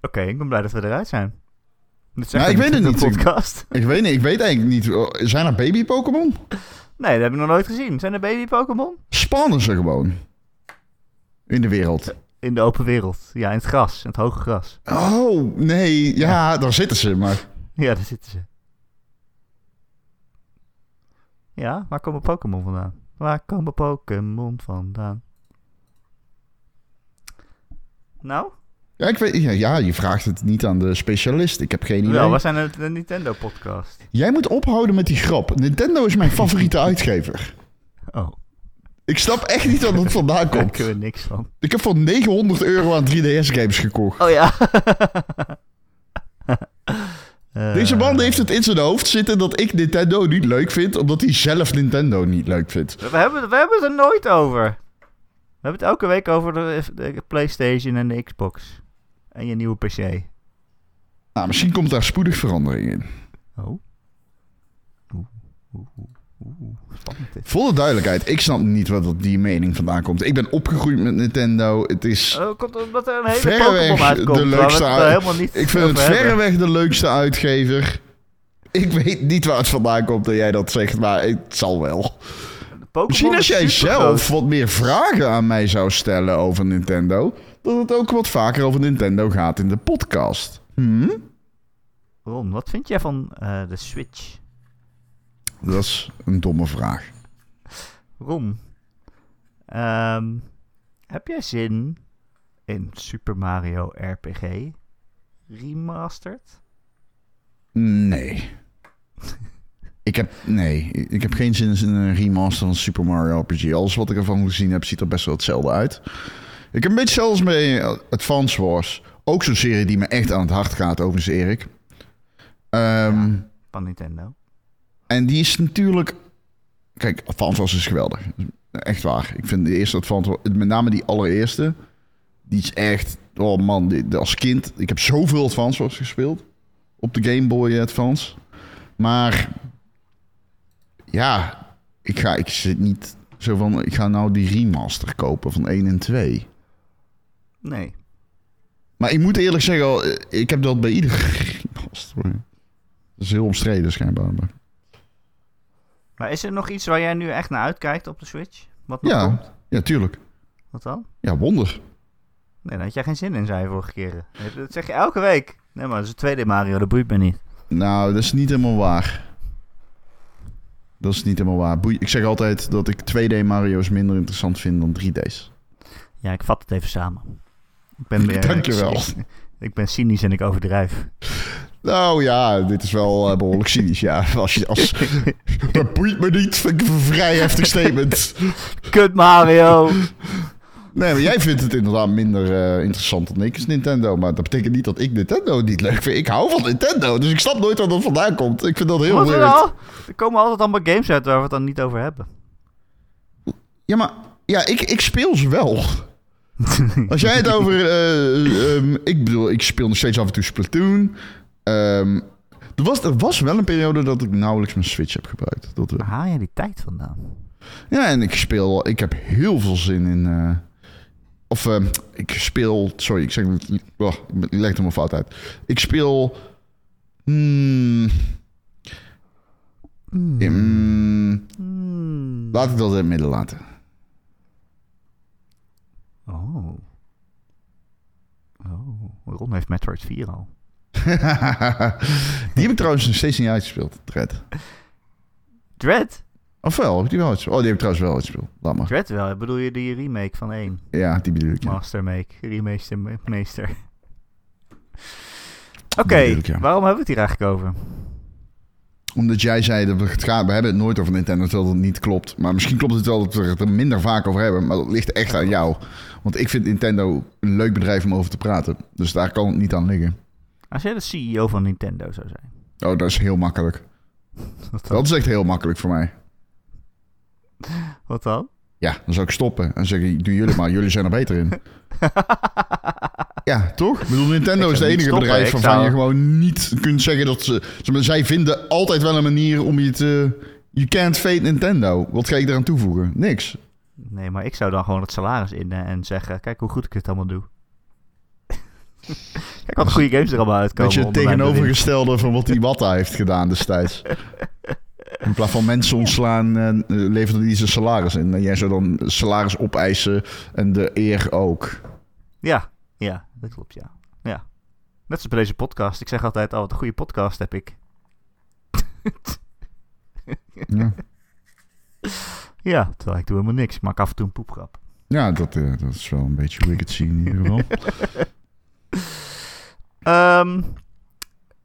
Oké, ik ben blij dat we eruit zijn. Ja, ik een weet het niet. podcast. (laughs) Ik weet niet, ik weet eigenlijk niet. Oh, Zijn er baby Pokémon? Nee, dat heb ik nog nooit gezien. Zijn er baby Pokémon? Spannen ze gewoon. In de wereld. In de open wereld. Ja, in het gras. In het hoge gras. Oh, nee. Ja, daar zitten ze. Maar (laughs) Ja, daar zitten ze. Ja, waar komen Pokémon vandaan? Waar komen Pokémon vandaan? Nou? Ja, ik weet, ja, ja, je vraagt het niet aan de specialist. Ik heb geen idee. Wel, we zijn een, een Nintendo podcast. Jij moet ophouden met die grap. Nintendo is mijn favoriete (laughs) uitgever. Oh, Ik snap echt niet waar dat vandaan (laughs) daar komt. kunnen we niks van. Ik heb voor 900 euro aan 3DS-games gekocht. Oh ja. Eh, (laughs) Deze man heeft het in zijn hoofd zitten dat ik Nintendo niet leuk vind, omdat hij zelf Nintendo niet leuk vindt. We hebben, we hebben het er nooit over. We hebben het elke week over de, de PlayStation en de Xbox. En je nieuwe PC. Nou, misschien komt daar spoedig verandering in. Oh. Oeh, oeh, oeh, de duidelijkheid, ik snap niet wat die mening vandaan komt. Ik ben opgegroeid met Nintendo. Het is Oh, komt omdat er een hele Verreweg uitkomt. de leukste er uit- helemaal niet Ik vind het hebben. verreweg de leukste uitgever. Ik weet niet waar het vandaan komt dat jij dat zegt, maar het zal wel. Misschien als jij zelf wat meer vragen aan mij zou stellen over Nintendo, dat het ook wat vaker over Nintendo gaat in de podcast. Hm? Ron, wat vind jij van eh, de Switch? Dat is een domme vraag. Ron, ehm, heb jij zin in Super Mario RPG Remastered? Nee. Ik heb, nee, ik heb geen zin in een remaster van Super Mario RPG. Alles wat ik ervan gezien heb, ziet er best wel hetzelfde uit. Ik heb een beetje zelfs mee Advance Wars. Ook zo'n serie die me echt aan het hart gaat, overigens, Erik. Ehm, Van Nintendo. En die is natuurlijk... Kijk, Advance Wars is geweldig. Echt waar. Ik vind de eerste Advance Wars... Met name die allereerste. Die is echt... Oh man, die- als kind... Ik heb zoveel Advance Wars gespeeld. Op de Game Boy Advance. Maar... Ja... Ik ga... Ik zit niet zo van... Ik ga nou die remaster kopen van 1 en 2. Nee. Maar ik moet eerlijk zeggen... eh, Ik heb dat bij iedere (laughs) remaster. Dat is heel omstreden schijnbaar. Maar... Maar is er nog iets waar jij nu echt naar uitkijkt op de Switch? Wat nog Ja, komt? ja, tuurlijk. Wat dan? Ja, wonder. Nee, daar had jij geen zin in, zei je vorige keer. Dat zeg je elke week. Nee, maar dat is een 2D Mario, dat boeit me niet. Nou, dat is niet helemaal waar. Dat is niet helemaal waar. Ik zeg altijd dat ik 2D Mario's minder interessant vind dan 3D's. Ja, ik vat het even samen. Ik ben weer, Dankjewel. Ik, ik ben cynisch en ik overdrijf. Nou ja, dit is wel eh, behoorlijk cynisch. Ja, (laughs) als je, als, dat boeit me niet. Vind ik een vrij heftig statement. (laughs) Kut Mario! Nee, maar jij vindt het inderdaad minder eh, interessant dan ik is Nintendo. Maar dat betekent niet dat ik Nintendo niet leuk vind. Ik hou van Nintendo, dus ik snap nooit waar dat vandaan komt. Ik vind dat heel weird. wel? Er komen altijd allemaal games uit waar we het dan niet over hebben. Ja, maar ja, ik, ik speel ze wel. (laughs) Als jij het over... eh, ehm, ik bedoel, ik speel nog steeds af en toe Splatoon. Ehm, er, was, er was wel een periode dat ik nauwelijks mijn Switch heb gebruikt. Dat. Waar haal jij die tijd vandaan? ja, en ik speel... Ik heb heel veel zin in... eh, of ehm, ik speel... Sorry, ik zeg... Oh, ik leg het helemaal fout uit. Ik speel... hmm, hmm, Hmm. laat ik dat in het midden laten. Oh. Oh. Ron heeft Metroid 4 al. (laughs) die heb ik trouwens nog steeds niet uitgespeeld, Dread. Dread? Of wel, heb ik die wel uitgespeeld? Oh, die heb ik trouwens wel uitgespeeld. Laat maar. Dread wel. Bedoel je die remake van 1? Ja, die bedoel ik. ja. Master Make. Remaster me- meester. (laughs) Oké, ja. waarom hebben we het hier eigenlijk over? Omdat jij zei dat we het gaan, we hebben het nooit over Nintendo, terwijl het niet klopt. Maar misschien klopt het wel dat we het er minder vaak over hebben, maar dat ligt echt aan jou. Want ik vind Nintendo een leuk bedrijf om over te praten. Dus daar kan het niet aan liggen. Als jij de CEO van Nintendo zou zijn. Oh, dat is heel makkelijk. (laughs) Wat dan? Dat is echt heel makkelijk voor mij. Wat dan? Ja, dan zou ik stoppen en zeggen, doen jullie maar, jullie zijn er beter in. (laughs) Ja, toch? Ik bedoel, Nintendo Ik is het enige stoppen, bedrijf waarvan zou- je gewoon niet kunt zeggen dat ze... Zij vinden altijd wel een manier om je te... You can't fade Nintendo. Wat ga ik eraan toevoegen? Niks. Nee, maar ik zou dan gewoon het salaris in en zeggen: kijk hoe goed ik het allemaal doe. (laughs) kijk wat goede games er allemaal uitkomen. Weet je, het tegenovergestelde van wat Iwata heeft gedaan destijds. (laughs) In plaats van mensen ontslaan, eh, leverde hij zijn salaris in. En jij zou dan salaris opeisen en de eer ook. Ja, ja, dat klopt, ja. ja. Net zoals bij deze podcast. Ik zeg altijd: oh, wat een goede podcast heb ik. Ja, (laughs) Ja, terwijl ik doe helemaal niks. Ik maak af en toe een poepgrap. ja dat, eh, dat is wel een beetje het zie in ieder geval. (laughs) Ehm,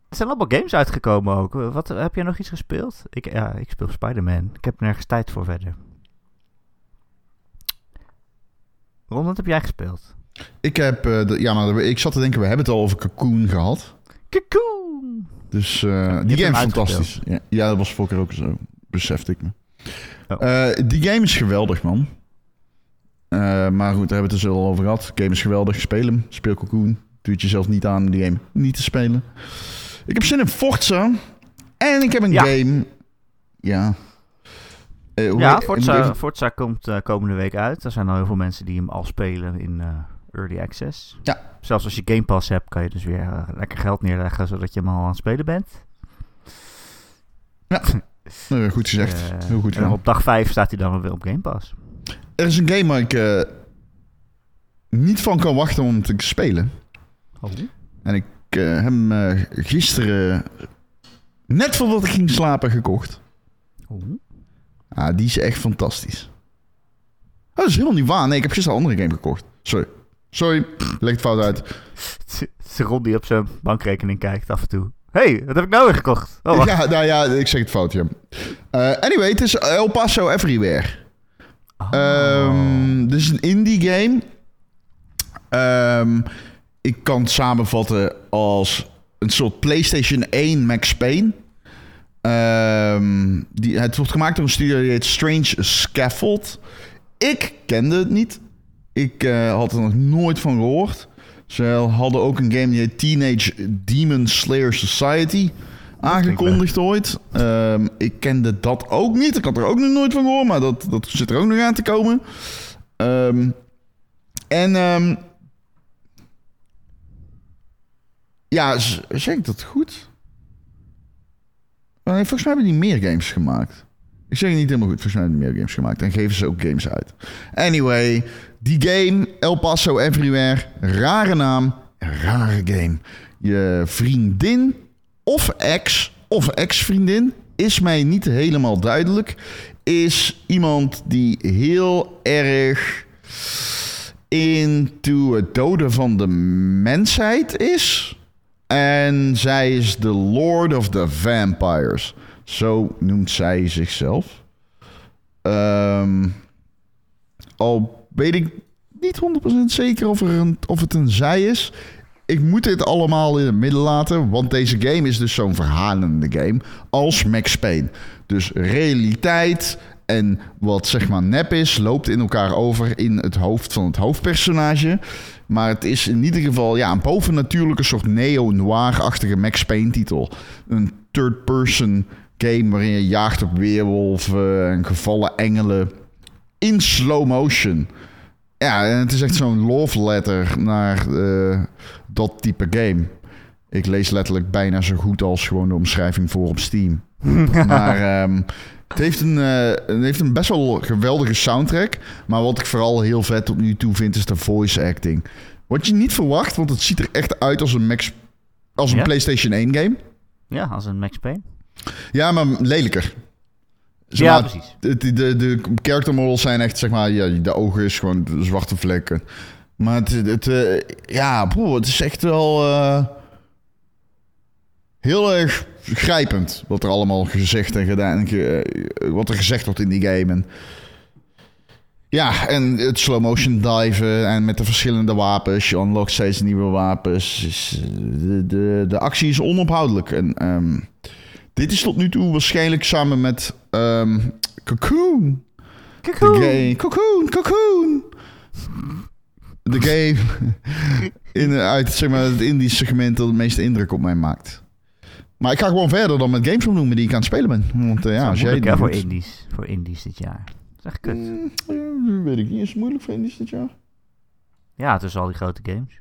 er zijn allemaal games uitgekomen ook. Wat, heb jij nog iets gespeeld? Ik, ja, ik speel Spider-Man. Ik heb nergens tijd voor verder. Ron, wat heb jij gespeeld? Ik heb, eh, de- ja, maar ik zat te denken, we hebben het al over Cocoon gehad. Cocoon! Dus eh, die game is fantastisch. Ja, ja, dat was vorige keer ook zo, besefte ik me. Eh, die game is geweldig, man. Eh, maar goed, daar hebben we het dus al over gehad. Game is geweldig, speel hem, speel Cocoon. Het jezelf niet aan om die game niet te spelen. Ik heb zin in Forza. En ik heb een Ja. game... Ja. Eh, Ja, Forza, even- Forza komt komende week uit. Er zijn al heel veel mensen die hem al spelen in Early Access. Ja. Zelfs als je Game Pass hebt, kan je dus weer lekker geld neerleggen, zodat je hem al aan het spelen bent. (laughs) Eh, goed gezegd. Eh, Heel goed en op dag 5 staat hij dan weer op Game Pass. Er is een game waar ik eh, niet van kan wachten om te spelen. Oh. En ik eh, heb hem gisteren, net voordat ik ging slapen, gekocht. Oh. Ah, die is echt fantastisch. Oh, dat is helemaal niet waar. Nee, ik heb gisteren een andere game gekocht. Sorry. Sorry, leg het fout uit. (laughs) Ze rond die op zijn bankrekening kijkt af en toe. Hey, wat heb ik nou weer gekocht? Oh, wacht. ja, nou ja, ik zeg het fout, ja. Eh, anyway, het is El Paso Everywhere. Oh. Dit is een indie game. Ehm, ik kan het samenvatten als een soort PlayStation 1 Max Payne. Ehm, die, het wordt gemaakt door een studio die heet Strange Scaffold. Ik kende het niet. Ik eh, had er nog nooit van gehoord. Ze hadden ook een game die heet Teenage Demon Slayer Society aangekondigd ooit. Ehm, ik kende dat ook niet. Ik had er ook nog nooit van gehoord, maar dat, dat zit er ook nog aan te komen. Ehm, en ehm, ja, zeg ik dat goed? Nee, volgens mij hebben die meer games gemaakt. Ik zeg het niet helemaal goed. Volgens mij meer games gemaakt. En geven ze ook games uit. Anyway, die game, El Paso Everywhere. Rare naam, rare game. Je vriendin of ex of ex-vriendin is mij niet helemaal duidelijk. Is iemand die heel erg into het doden van de mensheid is. En zij is de Lord of the Vampires. Zo noemt zij zichzelf. Ehm, al weet ik niet 100% zeker of, er een, of het een zij is. Ik moet dit allemaal in het midden laten, want deze game is dus zo'n verhalende game als Max Payne. Dus realiteit en wat zeg maar nep is, loopt in elkaar over in het hoofd van het hoofdpersonage. Maar het is in ieder geval ja, een bovennatuurlijke soort neo-noir-achtige Max Payne titel. Een third-person game waarin je jaagt op weerwolven en gevallen engelen in slow motion. Ja, en het is echt zo'n love letter naar eh, dat type game. Ik lees letterlijk bijna zo goed als gewoon de omschrijving voor op Steam. (laughs) maar ehm, het, heeft een, eh, het heeft een best wel geweldige soundtrack. Maar wat ik vooral heel vet tot nu toe vind, is de voice acting. Wat je niet verwacht, want het ziet er echt uit als een, Max, als een Ja? PlayStation 1 game. Ja, als een Max Payne. Ja, maar lelijker. Zeg Ja, maar, precies. De, de, de, character models zijn echt, zeg maar, ja, de ogen is gewoon de zwarte vlekken. Maar het, het eh, ja, broer, het is echt wel eh, heel erg grijpend wat er allemaal gezegd en gedaan, eh, wat er gezegd wordt in die game. En, ja, en het slow motion diven en met de verschillende wapens, je unlockt steeds nieuwe wapens. Eh, de, de, de actie is onophoudelijk. En ehm, dit is tot nu toe waarschijnlijk samen met ehm, Cocoon. De game. Cocoon, Cocoon. De game in, uit zeg maar, het indie segment dat het meeste indruk op mij maakt. Maar ik ga gewoon verder dan met games opnoemen die ik aan het spelen ben. Want eh, ja, als jij voor indies. Voor indies dit jaar. Dat is echt kut. Mm, ja, weet ik niet. Is het moeilijk voor indies dit jaar? Ja, tussen al die grote games.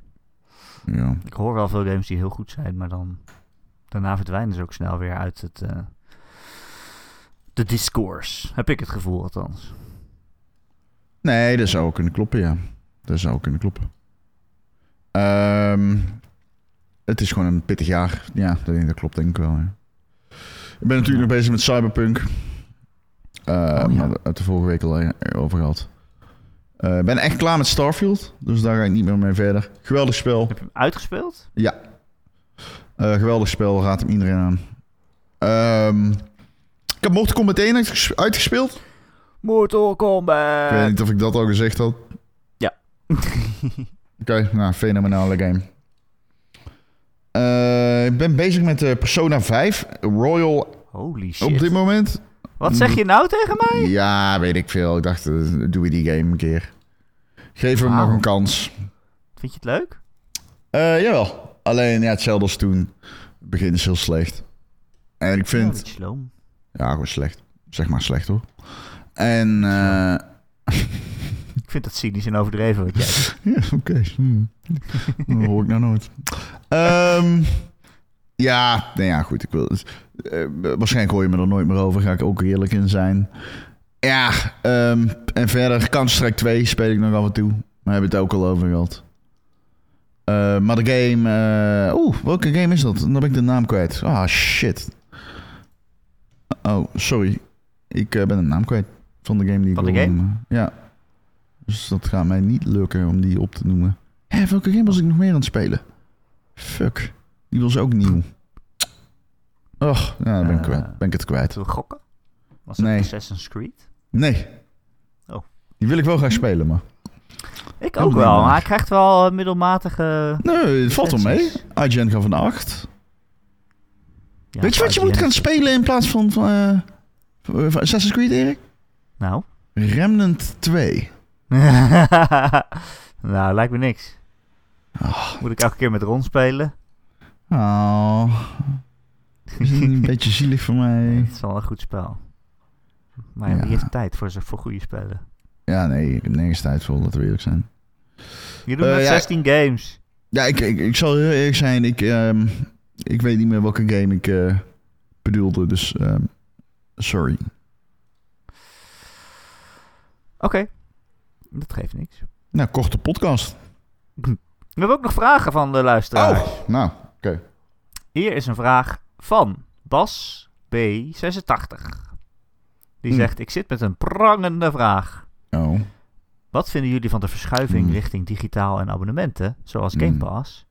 Ja. Ik hoor wel veel games die heel goed zijn, maar dan... Daarna verdwijnen ze ook snel weer uit het... eh, de discourse. Heb ik het gevoel althans. Nee, dat zou ook kunnen kloppen, ja. Dat zou ook kunnen kloppen. Ehm, het is gewoon een pittig jaar. Ja, dat, klopt denk ik wel. Ja. Ik ben natuurlijk nog bezig met Cyberpunk. Eh ja. Maar uit de vorige week al eh, over gehad. Eh, Ik ben echt klaar met Starfield. Dus daar ga ik niet meer mee verder. Geweldig spel. Heb je hem uitgespeeld? Ja. Eh, geweldig spel. Raad hem iedereen aan. Ehm, ik heb Mortal Kombat 1 uitges- uitgespeeld. Mortal Kombat! Ik weet niet of ik dat al gezegd had. Ja. (laughs) Oké, nou, fenomenale game. Eh, ik ben bezig met de Persona 5 Royal Holy shit. op dit moment. Wat zeg je nou tegen mij? Ja, weet ik veel. Ik dacht, eh, doe we die game een keer. Geef hem nog een kans. Vind je het leuk? Eh, jawel. Alleen, ja, hetzelfde als toen. Het begin is heel slecht. En ik vind... Ja, gewoon slecht. Zeg maar slecht, hoor. En... eh, (laughs) Ik vind dat cynisch en overdreven wat jij. (laughs) Ja, oké. Hmm. Dat hoor ik nou nooit. Ehm, ja, nee, ja, goed. Ik wil, eh, waarschijnlijk hoor je me er nooit meer over. Ga ik ook eerlijk in zijn. Ja, ehm, en verder Counter-Strike 2 speel ik nog af en toe. Maar hebben we het ook al over gehad. Eh, maar de game... eh, Oeh, welke game is dat? Dan ben ik de naam kwijt. Ah, shit. Oh, sorry. Ik eh, ben de naam kwijt van de game die ik Van de wil game? noemen. Ja. Dus dat gaat mij niet lukken om die op te noemen. Hé, welke game was ik nog meer aan het spelen? Fuck. Die was ook nieuw. Och, dan ben ik, kwijt. ben ik het kwijt. We gokken? Was het Nee. Assassin's Creed? Nee. Oh. Die wil ik wel graag spelen, maar... Ik Ook wel, maar- hij krijgt wel eh, middelmatige... Nee, het valt wel mee. IGN van de 8. Ja, Weet je wat je moet gaan spelen in plaats van, van, eh, van Assassin's Creed, Erik? Nou? Remnant 2. (laughs) nou, lijkt me niks. Ah. Moet ik elke keer met Ron spelen? Oh. Is een (laughs) beetje zielig voor mij? Het is wel een goed spel. Maar ja, Ja. wie heeft tijd voor, voor goede spelen? Ja, nee, ik heb nergens tijd voor, laten we eerlijk zijn. Je doet Eh, met ja. 16 games. Ja, ik, ik, ik zal heel eerlijk zijn. Ik, ehm, ik weet niet meer welke game ik eh, bedoelde, dus ehm, sorry. Oké. Dat geeft niks. Nou, korte podcast. We hebben ook nog vragen van de luisteraars. Oh, nou, oké. Hier is een vraag van Bas B86. Die Hmm. zegt, ik zit met een prangende vraag. Oh, Wat vinden jullie van de verschuiving Hmm. richting digitaal en abonnementen, zoals Game Hmm. Pass?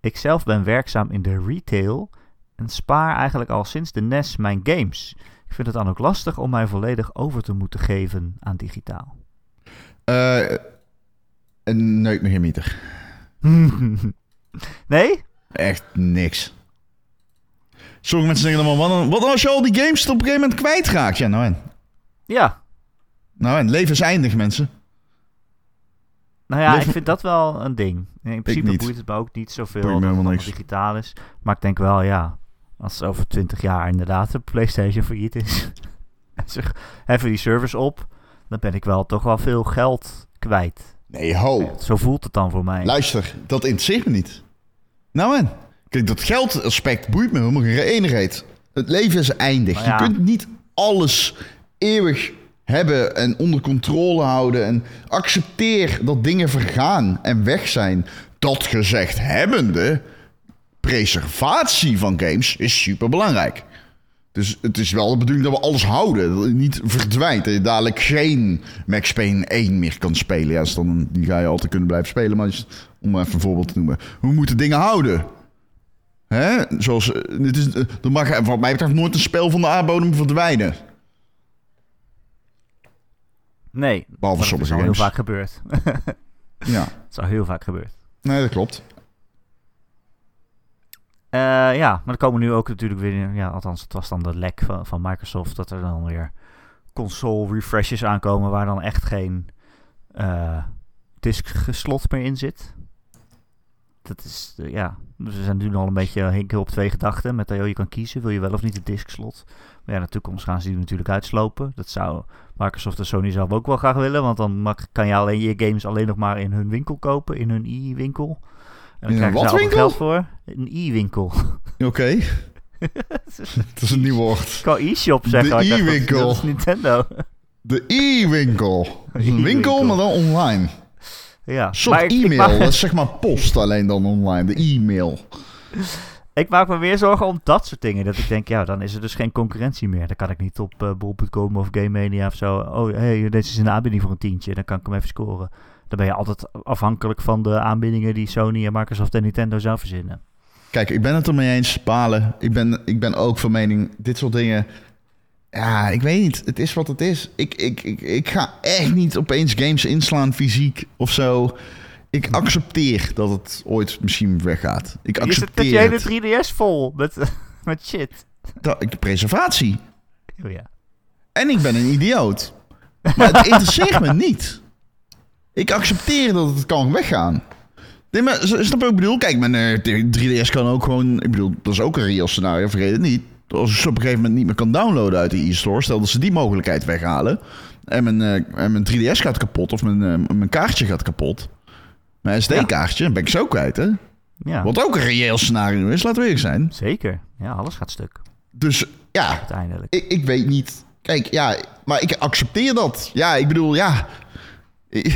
Ik zelf ben werkzaam in de retail en spaar eigenlijk al sinds de NES mijn games. Ik vind het dan ook lastig om mij volledig over te moeten geven aan digitaal. Eh een (laughs) nee? Echt niks. Sommige mensen denken dan wel, wat als je al die games op een gegeven moment kwijtraakt? Ja, nou en. Ja. Nou en, leven is eindig, mensen. Nou ja, ik vind dat wel een ding. In principe boeit het me ook niet zoveel dat het digitaal is. Maar ik denk wel, ja, als over 20 jaar inderdaad de PlayStation failliet is, (laughs) en ze heffen die service op, dan ben ik wel toch wel veel geld kwijt. Nee, ho. Zo voelt het dan voor mij. Luister, dat interesseert me niet. Nou en. Kijk, dat geldaspect boeit me helemaal geen enigheid. Het leven is eindig. Ja. Je kunt niet alles eeuwig hebben en onder controle houden. En accepteer dat dingen vergaan en weg zijn. Dat gezegd hebbende, preservatie van games is super belangrijk. Dus het is wel de bedoeling dat we alles houden. Dat het niet verdwijnt. Dat je dadelijk geen Max Payne 1 meer kan spelen. Ja, dan, die ga je altijd kunnen blijven spelen. Maar om maar even een voorbeeld te noemen. We moeten dingen houden. Hè? Zoals, eh, dit is, eh, er mag wat mij betreft nooit een spel van de aardbodem verdwijnen. Nee, Behalve maar dat is sommige al heel vaak gebeurd. (laughs) Ja, Het is al heel vaak gebeurd. nee, dat klopt. Eh, ja, maar er komen nu ook natuurlijk weer, ja, althans het was dan de lek van, van Microsoft, dat er dan weer console refreshes aankomen waar dan echt geen eh disk-slot meer in zit. Dat is, eh, ja, dus we zijn nu al een beetje hinken op twee gedachten. Met dat je kan kiezen, wil je wel of niet een disk-slot. Maar ja, in de toekomst gaan ze die natuurlijk uitslopen. Dat zou Microsoft en Sony zelf ook wel graag willen, want dan mag, kan je alleen je games alleen nog maar in hun winkel kopen, in hun e-winkel. En dan wat daar geld voor. Een e-winkel. (laughs) Oké, (laughs) dat is een nieuw woord. Ik kan e-shop zeggen. De e-winkel. Dat is Nintendo. De e-winkel. (laughs) Een winkel, maar dan online. ja. Een soort e-mail. Dat is zeg maar post, alleen dan online. De e-mail. Ik maak me meer zorgen om dat soort dingen. Dat ik denk, ja, dan is er dus geen concurrentie meer. Dan kan ik niet op uh, bol.com of Game Mania of zo. Oh, hey, deze is een aanbieding voor een tientje. Dan kan ik hem even scoren. Dan ben je altijd afhankelijk van de aanbiedingen die Sony en Microsoft en Nintendo zelf verzinnen. Kijk, ik ben het ermee eens, Palen. Ik ben, ik ben ook van mening, dit soort dingen... Ja, ik weet niet. Het is wat het is. Ik, ik, ik, ik ga echt niet opeens games inslaan, fysiek of zo. Ik accepteer dat het ooit misschien weggaat. Ik Je zit met accepteer je het. hele 3DS vol met, (laughs) met shit. Dat, ik, preservatie. Oh ja. En ik ben een idioot. Maar het interesseert me niet. Ik accepteer dat het kan weggaan. Nee, maar snap je wat ik bedoel? Kijk, mijn eh, 3DS kan ook gewoon... Ik bedoel, dat is ook een reëel scenario, vergeet het niet. Als ik ze op een gegeven moment niet meer kan downloaden uit de e-store... stel dat ze die mogelijkheid weghalen... en mijn, eh, en mijn 3DS gaat kapot of mijn, eh, mijn kaartje gaat kapot... mijn SD-kaartje, ben ik zo kwijt, hè? Ja, Wat ook een reëel scenario is, laten we eerlijk zijn. zeker. Ja, alles gaat stuk, Dus ja, uiteindelijk. ik, ik weet niet. Kijk, ja, maar ik accepteer dat. Ja, ik bedoel, ja. (laughs)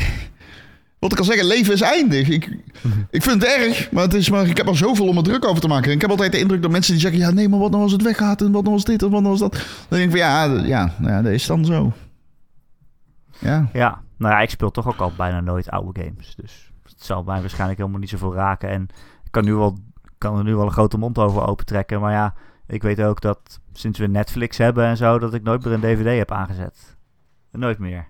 Wat ik al zeggen, leven is eindig. Ik, (laughs) ik vind het erg, maar, het is maar ik heb er zoveel om me druk over te maken. En ik heb altijd de indruk dat mensen die zeggen... ja, nee, maar wat nou als het weggaat en wat nou als dit en wat nou als dat. Dan denk ik van, ja, ja, nou ja dat is dan zo. Ja, Ja, nou ja, ik speel toch ook al bijna nooit oude games. Dus zal mij waarschijnlijk helemaal niet zoveel raken. En ik kan, nu wel, kan er nu wel een grote mond over opentrekken. Maar ja, ik weet ook dat sinds we Netflix hebben en zo... dat ik nooit meer een DVD heb aangezet. Nooit meer.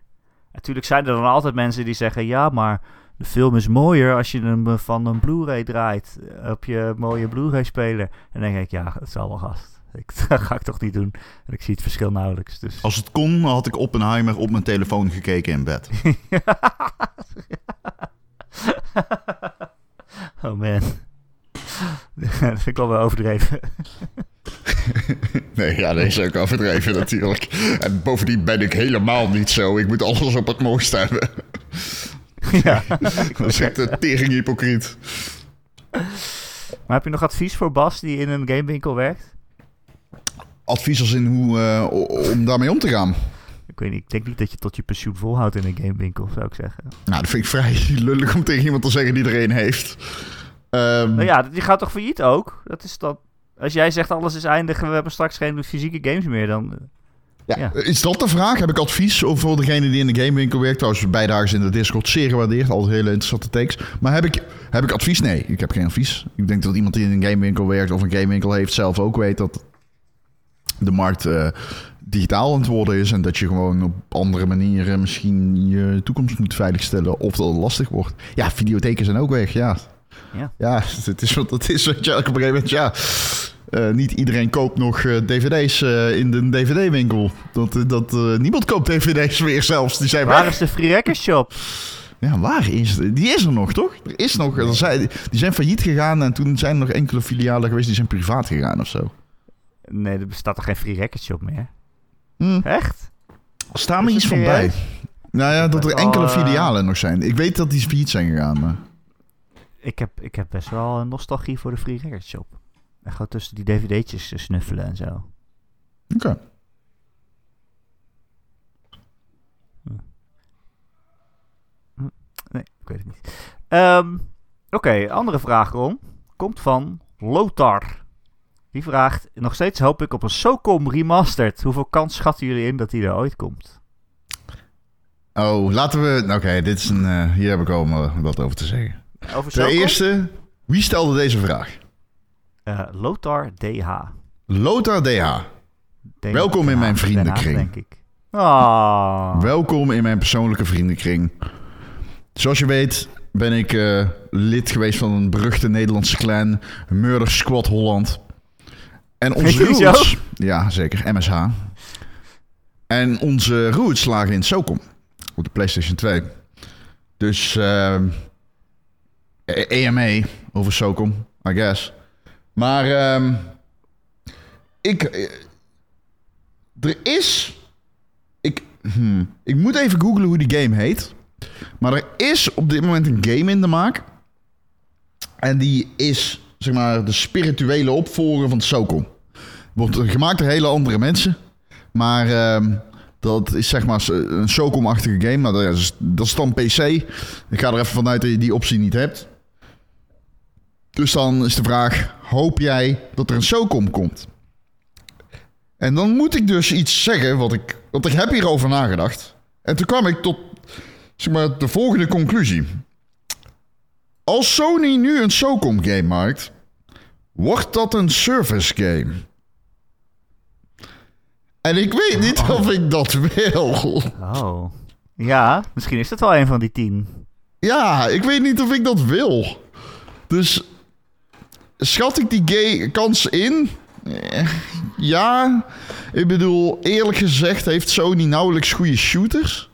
Natuurlijk zijn er dan altijd mensen die zeggen... ja, maar de film is mooier als je hem van een Blu-ray draait... op je mooie Blu-ray-speler. En dan denk ik, ja, het zal wel gast. Ik, (laughs) dat ga ik toch niet doen. En ik zie het verschil nauwelijks. Dus. als het kon, had ik Oppenheimer op mijn telefoon gekeken in bed. (laughs) (laughs) Oh man. dat (laughs) vind ik wel overdreven. (laughs) Nee, ja, dat is ook overdreven natuurlijk. En bovendien ben ik helemaal niet zo. Ik moet alles op het mooiste hebben. ja. Dat is echt een tering hypocriet. Maar heb je nog advies voor Bas die in een gamewinkel werkt? advies als in hoe, eh, om daarmee om te gaan. Ik weet niet, ik denk niet dat je tot je pensioen volhoudt in een gamewinkel, zou ik zeggen. Nou, dat vind ik vrij (laughs) lullig om tegen iemand te zeggen die er een heeft. Ehm, Nou ja, die gaat toch failliet ook? Dat is dan... Als jij zegt alles is eindig en we hebben straks geen fysieke games meer, dan... ja, ja. Is dat de vraag? Heb ik advies voor degene die in de gamewinkel werkt? Trouwens, bijdragers in de Discord zeer gewaardeerd. Altijd hele interessante takes. Maar heb ik, heb ik advies? Nee, ik heb geen advies. Ik denk dat iemand die in een gamewinkel werkt of een gamewinkel heeft zelf ook weet dat de markt eh, digitaal aan het worden is. En dat je gewoon op andere manieren misschien je toekomst moet veiligstellen. Of dat het lastig wordt. Ja, videotheken zijn ook weg, ja. Ja. Ja, het is wat het is. Weet je, op een gegeven moment, ja. eh, niet iedereen koopt nog eh, dvd's eh, in de dvd-winkel. Dat, dat, niemand koopt dvd's meer zelfs. Die zijn Waar weg. is de Free Record Shop? Ja, waar is het? Die is er nog, toch? Er is nog. Er zijn, die zijn failliet gegaan en toen zijn er nog enkele filialen geweest die zijn privaat gegaan of zo. Nee, er bestaat toch geen Free Record Shop meer? Hm. Echt? Sta me iets van bij. Nou ja, dat er wel, enkele filialen nog zijn. Ik weet dat die failliet zijn gegaan, maar... Ik heb, ik heb best wel een nostalgie voor de Free Record Shop. En gewoon tussen die dvd'tjes snuffelen en zo. Oké. Nee, ik weet het niet. Ehm, Oké, andere vraag, Ron. Komt van Lothar. Die vraagt, nog steeds hoop ik op een SOCOM remastered. Hoeveel kans schatten jullie in dat die er ooit komt? Oh, laten we... Oké, dit is een... eh, hier heb ik al maar wat over te zeggen. Over Ten eerste, wie stelde deze vraag? Eh, Lothar DH. Lothar DH. Welkom in mijn Haag, vriendenkring. denk ik. Ah. Welkom in mijn persoonlijke vriendenkring. Zoals je weet ben ik eh, lid geweest van een beruchte Nederlandse clan, Murder Squad Holland. En onze roots... Ja, zeker, MSH. En onze roots lagen in SOCOM, op de PlayStation 2. Dus eh EMA over SOCOM, I guess. Maar ehm, ik... eh, er is ik, hmm, ik moet even googlen hoe die game heet. Maar er is op dit moment een game in de maak. En die is, zeg maar, de spirituele opvolger van SOCOM. Wordt gemaakt door hele andere mensen. Maar ehm, dat is zeg maar een SOCOM-achtige game. Maar dat is, dat dan PC. Ik ga er even vanuit dat je die optie niet hebt. Dus dan is de vraag, hoop jij dat er een SOCOM komt? En dan moet ik dus iets zeggen, wat ik, want ik heb hierover nagedacht. En toen kwam ik tot zeg maar, de volgende conclusie. Als Sony nu een SOCOM game maakt, wordt dat een service game. En ik weet niet of ik dat wil. Oh. Ja, misschien is dat wel een van die tien. Ja, ik weet niet of ik dat wil. Dus schat ik die gay kans in? Eh, Ja. Ik bedoel, eerlijk gezegd heeft Sony nauwelijks goede shooters.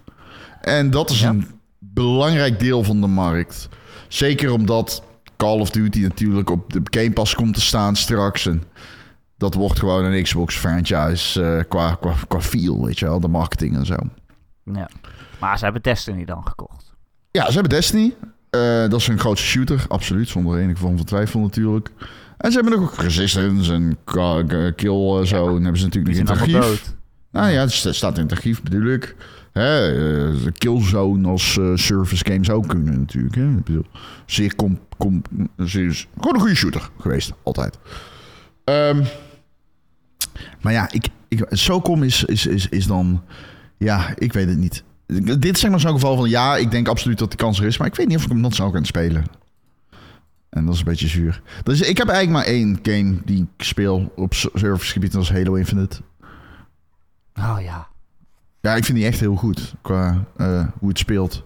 En dat is Ja. een belangrijk deel van de markt. Zeker omdat Call of Duty natuurlijk op de Game Pass komt te staan straks. En dat wordt gewoon een Xbox franchise eh, qua, qua, qua feel, weet je wel. De marketing en zo. Ja. Maar ze hebben Destiny dan gekocht. Ja, ze hebben Destiny. Eh, dat is een grootste shooter, absoluut. Zonder enige vorm van twijfel natuurlijk. En ze hebben nog ook Resistance en Kill en zo. En hebben ze natuurlijk zijn in het archief. Nou ja, het sta- staat in het archief bedoel ik. Hè, eh, Killzone als eh, service games ook kunnen natuurlijk. Hè. Ik bedoel, zeer com, com, zeer, gewoon een goede shooter geweest, altijd. Ehm, maar ja, ik, ik, SOCOM is, is, is, is dan... Ja, ik weet het niet. Dit is zeg maar zo'n geval van... Ja, ik denk absoluut dat de kans er is. Maar ik weet niet of ik hem nog zou gaan spelen. En dat is een beetje zuur. Dus ik heb eigenlijk maar één game die ik speel op servicegebied. En dat is Halo Infinite. Oh ja. Ja, ik vind die echt heel goed qua eh, hoe het speelt.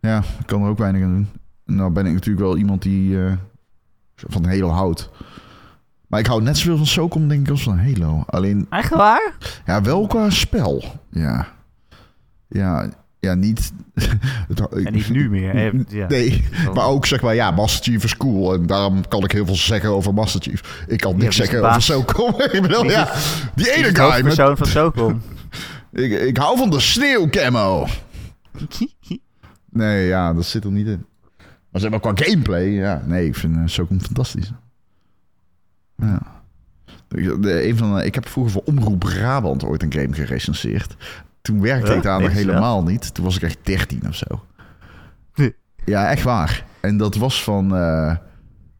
Ja, ik kan er ook weinig aan doen. Nou ben ik natuurlijk wel iemand die eh, van Halo houdt. Maar ik hou net zoveel van SOCOM denk ik als van Halo. Alleen, Echt waar? ja, wel qua spel. Ja, ja, ja niet... (laughs) En niet nu meer. Ja. Nee, maar ook zeg maar, ja, Master Chief is cool. En daarom kan ik heel veel zeggen over Master Chief. Ik kan niks de zeggen over? SOCOM. (laughs) ik bedoel, Wie ja, die ene de guy met... persoon van Socom. (laughs) Ik, ik hou van de sneeuwcamo. Nee, ja, dat zit er niet in. Maar zeg maar qua gameplay, ja. Nee, ik vind uh, Socom fantastisch. Ja. De, een van de, ik heb vroeger voor Omroep Brabant ooit een game gerecenseerd. Toen werkte Huh? ik daar nog ja? helemaal niet. Toen was ik echt 13 of zo. Nee. Ja, echt waar. En dat was van... eh,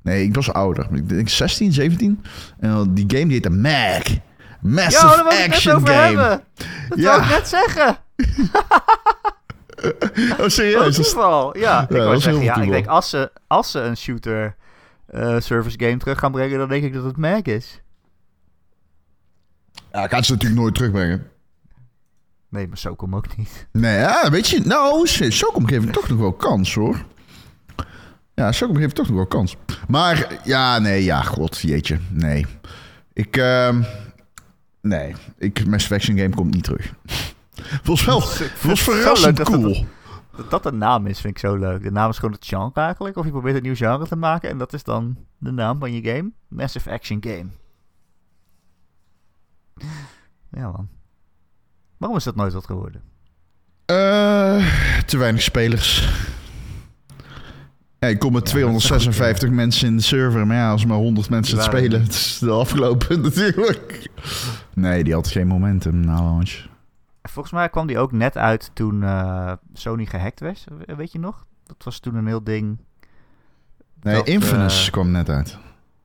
nee, ik was ouder. Ik denk 16, 17. En die game die heette Mag. Massive Ja, Action over Game. hebben. Dat Ja. wou ik net zeggen. (laughs) Oh, serieus? een toeval. Ja, ik dat zeggen, ja, ik denk als ze, als ze een shooter eh, service game terug gaan brengen, dan denk ik dat het Mag is. Ja, ik ga ze natuurlijk nooit terugbrengen. Nee, maar Socom ook niet. Nee, ja, weet je, nou, Socom geeft toch nog wel kans, hoor. Ja, Socom geeft toch nog wel kans. Maar, ja, nee, ja, god, jeetje, nee. Ik, ehm nee, ik, Mass Action Game komt niet terug. (laughs) Volgens wel, was verrassend cool. Dat dat een naam is, vind ik zo leuk. De naam is gewoon het genre eigenlijk. Of je probeert een nieuw genre te maken en dat is dan de naam van je game. Massive Action Game. Ja man. Waarom is dat nooit wat geworden? Eh, te weinig spelers. Ja, ik kom met Ja, 256 mensen in de server, maar ja, als maar 100 mensen het spelen, (laughs) het is de afgelopen (laughs) natuurlijk. Nee, die had geen momentum na launch. Volgens mij kwam die ook net uit toen eh, Sony gehackt was. Weet je nog? Dat was toen een heel ding. Nee, Dat, Infamous eh, kwam net uit.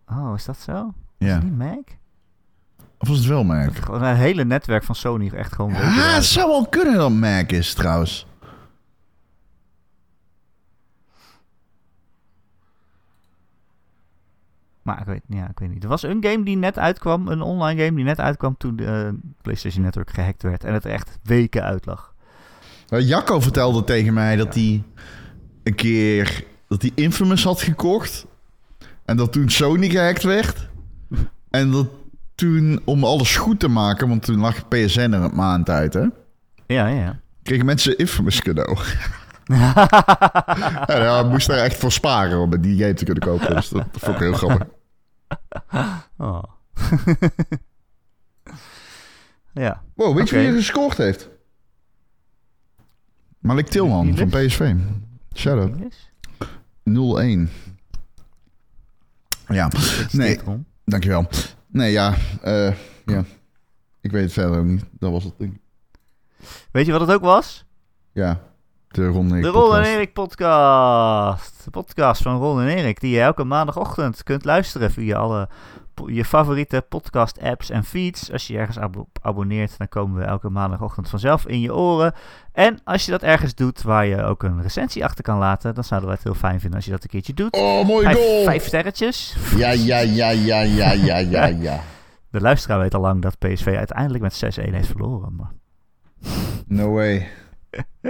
Oh, is dat zo? Is Ja. het niet Mac? Of was het wel Mac? Gewoon een hele netwerk van Sony echt gewoon weken Ja, het zou wel kunnen dat Mac is trouwens. Maar ik weet, ja, ik weet niet. Er was een game die net uitkwam, een online game die net uitkwam toen de eh, PlayStation Network gehackt werd. En het echt weken uit lag. Nou, Jacco vertelde tegen mij dat hij een keer dat hij Infamous had gekocht. En dat toen Sony gehackt werd. En dat toen, om alles goed te maken, want toen lag PSN er een maand uit, hè? Ja, ja. Kregen mensen Infamous cadeau. (laughs) hij moest daar echt voor sparen om die game te kunnen kopen. Dus dat, vond ik heel grappig. (laughs) Oh. (laughs) ja. Wow, weet je wie er gescoord heeft? Malik Tilman van? PSV. Yes. 0-1. Ja, Nee. dankjewel. Nee, ja, eh, ja. Ik weet het verder ook niet. Dat was het ding. Weet je wat het ook was? Ja, de Ron Erik De Ron en podcast. Erik podcast. De podcast van Ron en Erik, die je elke maandagochtend kunt luisteren via alle je favoriete podcast apps en feeds. Als je ergens abo- abonneert, dan komen we elke maandagochtend vanzelf in je oren. En als je dat ergens doet waar je ook een recensie achter kan laten, dan zouden wij het heel fijn vinden als je dat een keertje doet. Oh, mooi Vijf, goal! vijf sterretjes. Ja, ja, ja, ja, ja, ja, (laughs) ja, ja. De luisteraar weet al lang dat PSV uiteindelijk met 6-1 heeft verloren. Maar No way. (laughs)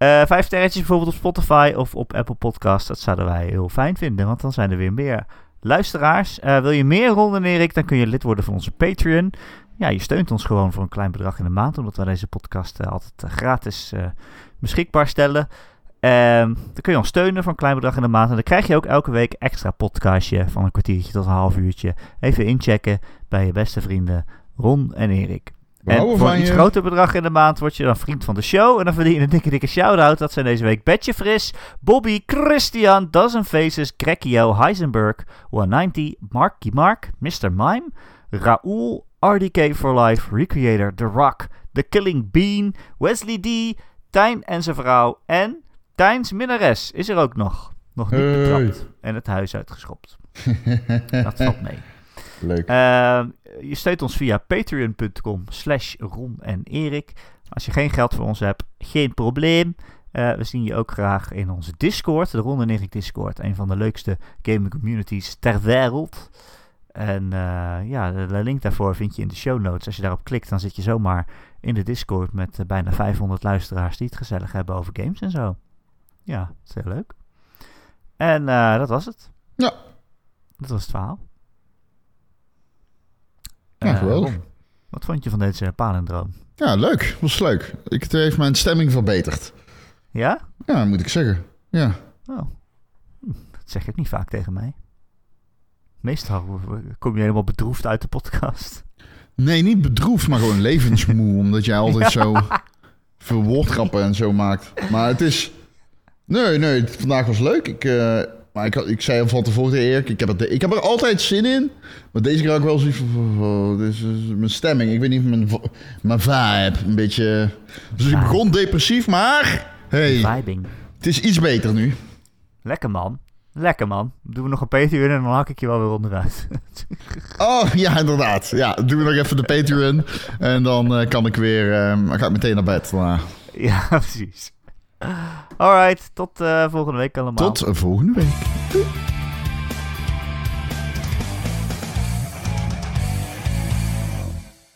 Eh, vijf sterretjes bijvoorbeeld op Spotify of op Apple Podcasts. Dat zouden wij heel fijn vinden, want dan zijn er weer meer luisteraars. Eh, wil je meer Ron en Erik, dan kun je lid worden van onze Patreon. Ja, je steunt ons gewoon voor een klein bedrag in de maand, omdat wij deze podcast eh, altijd gratis beschikbaar stellen. Ehm, dan kun je ons steunen voor een klein bedrag in de maand. En dan krijg je ook elke week extra podcastje van een kwartiertje tot een half uurtje. Even inchecken bij je beste vrienden Ron en Erik. En voor een iets je. groter bedrag in de maand word je dan vriend van de show. En dan verdien je een dikke dikke shout-out. Dat zijn deze week Betje Fris, Bobby, Christian, Dozen Faces, Grekio, Heisenberg, 190, Marky Mark, Mr. Mime, Raoul, RDK for Life, Recreator, The Rock, The Killing Bean, Wesley D, Tijn en zijn vrouw en Tijns minnares is er ook nog. Nog niet Hey. betrapt en het huis uitgeschopt. (laughs) Dat valt mee. Leuk. Ehm, je steunt ons via patreon.com slash Ron en Erik. Als je geen geld voor ons hebt, geen probleem. Eh, we zien je ook graag in onze Discord, de Ron en Erik Discord. Een van de leukste gaming communities ter wereld. En eh, ja, de, link daarvoor vind je in de show notes. Als je daarop klikt, dan zit je zomaar in de Discord met eh, bijna 500 luisteraars die het gezellig hebben over games en zo. Ja, dat is heel leuk. En eh, dat was het. Ja. Dat was het verhaal. Ja, Eh, geweldig. Ron, wat vond je van deze palindroom? Ja, leuk. Was leuk. Ik, het heeft mijn stemming verbeterd. Ja? Ja, moet ik zeggen. Ja. Oh. Dat zeg ook niet vaak tegen mij. Meestal kom je helemaal bedroefd uit de podcast. Nee, niet bedroefd, maar gewoon levensmoe. (laughs) omdat jij altijd zo veel woordgrappen en zo maakt. Maar het is... Nee, nee, vandaag was leuk. Ik, eh, maar ik, ik zei al van tevoren tegen Erik, ik heb, het, ik heb er altijd zin in. Maar deze keer had ik wel zoiets van... oh, dit is, mijn stemming. Ik weet niet, mijn, mijn vibe. Een beetje... Dus ik begon depressief, maar... Hey, Vibing. het is iets beter nu. Lekker man. Lekker man. Doen we nog een Patreon en dan hak ik je wel weer onderuit. (laughs) Oh, ja, inderdaad. Ja, doen we nog even de Patreon. En dan eh, kan ik weer... eh, dan ga ik meteen naar bed. daarna. ja, (laughs) precies. Alright, tot eh, volgende week allemaal. Tot volgende week.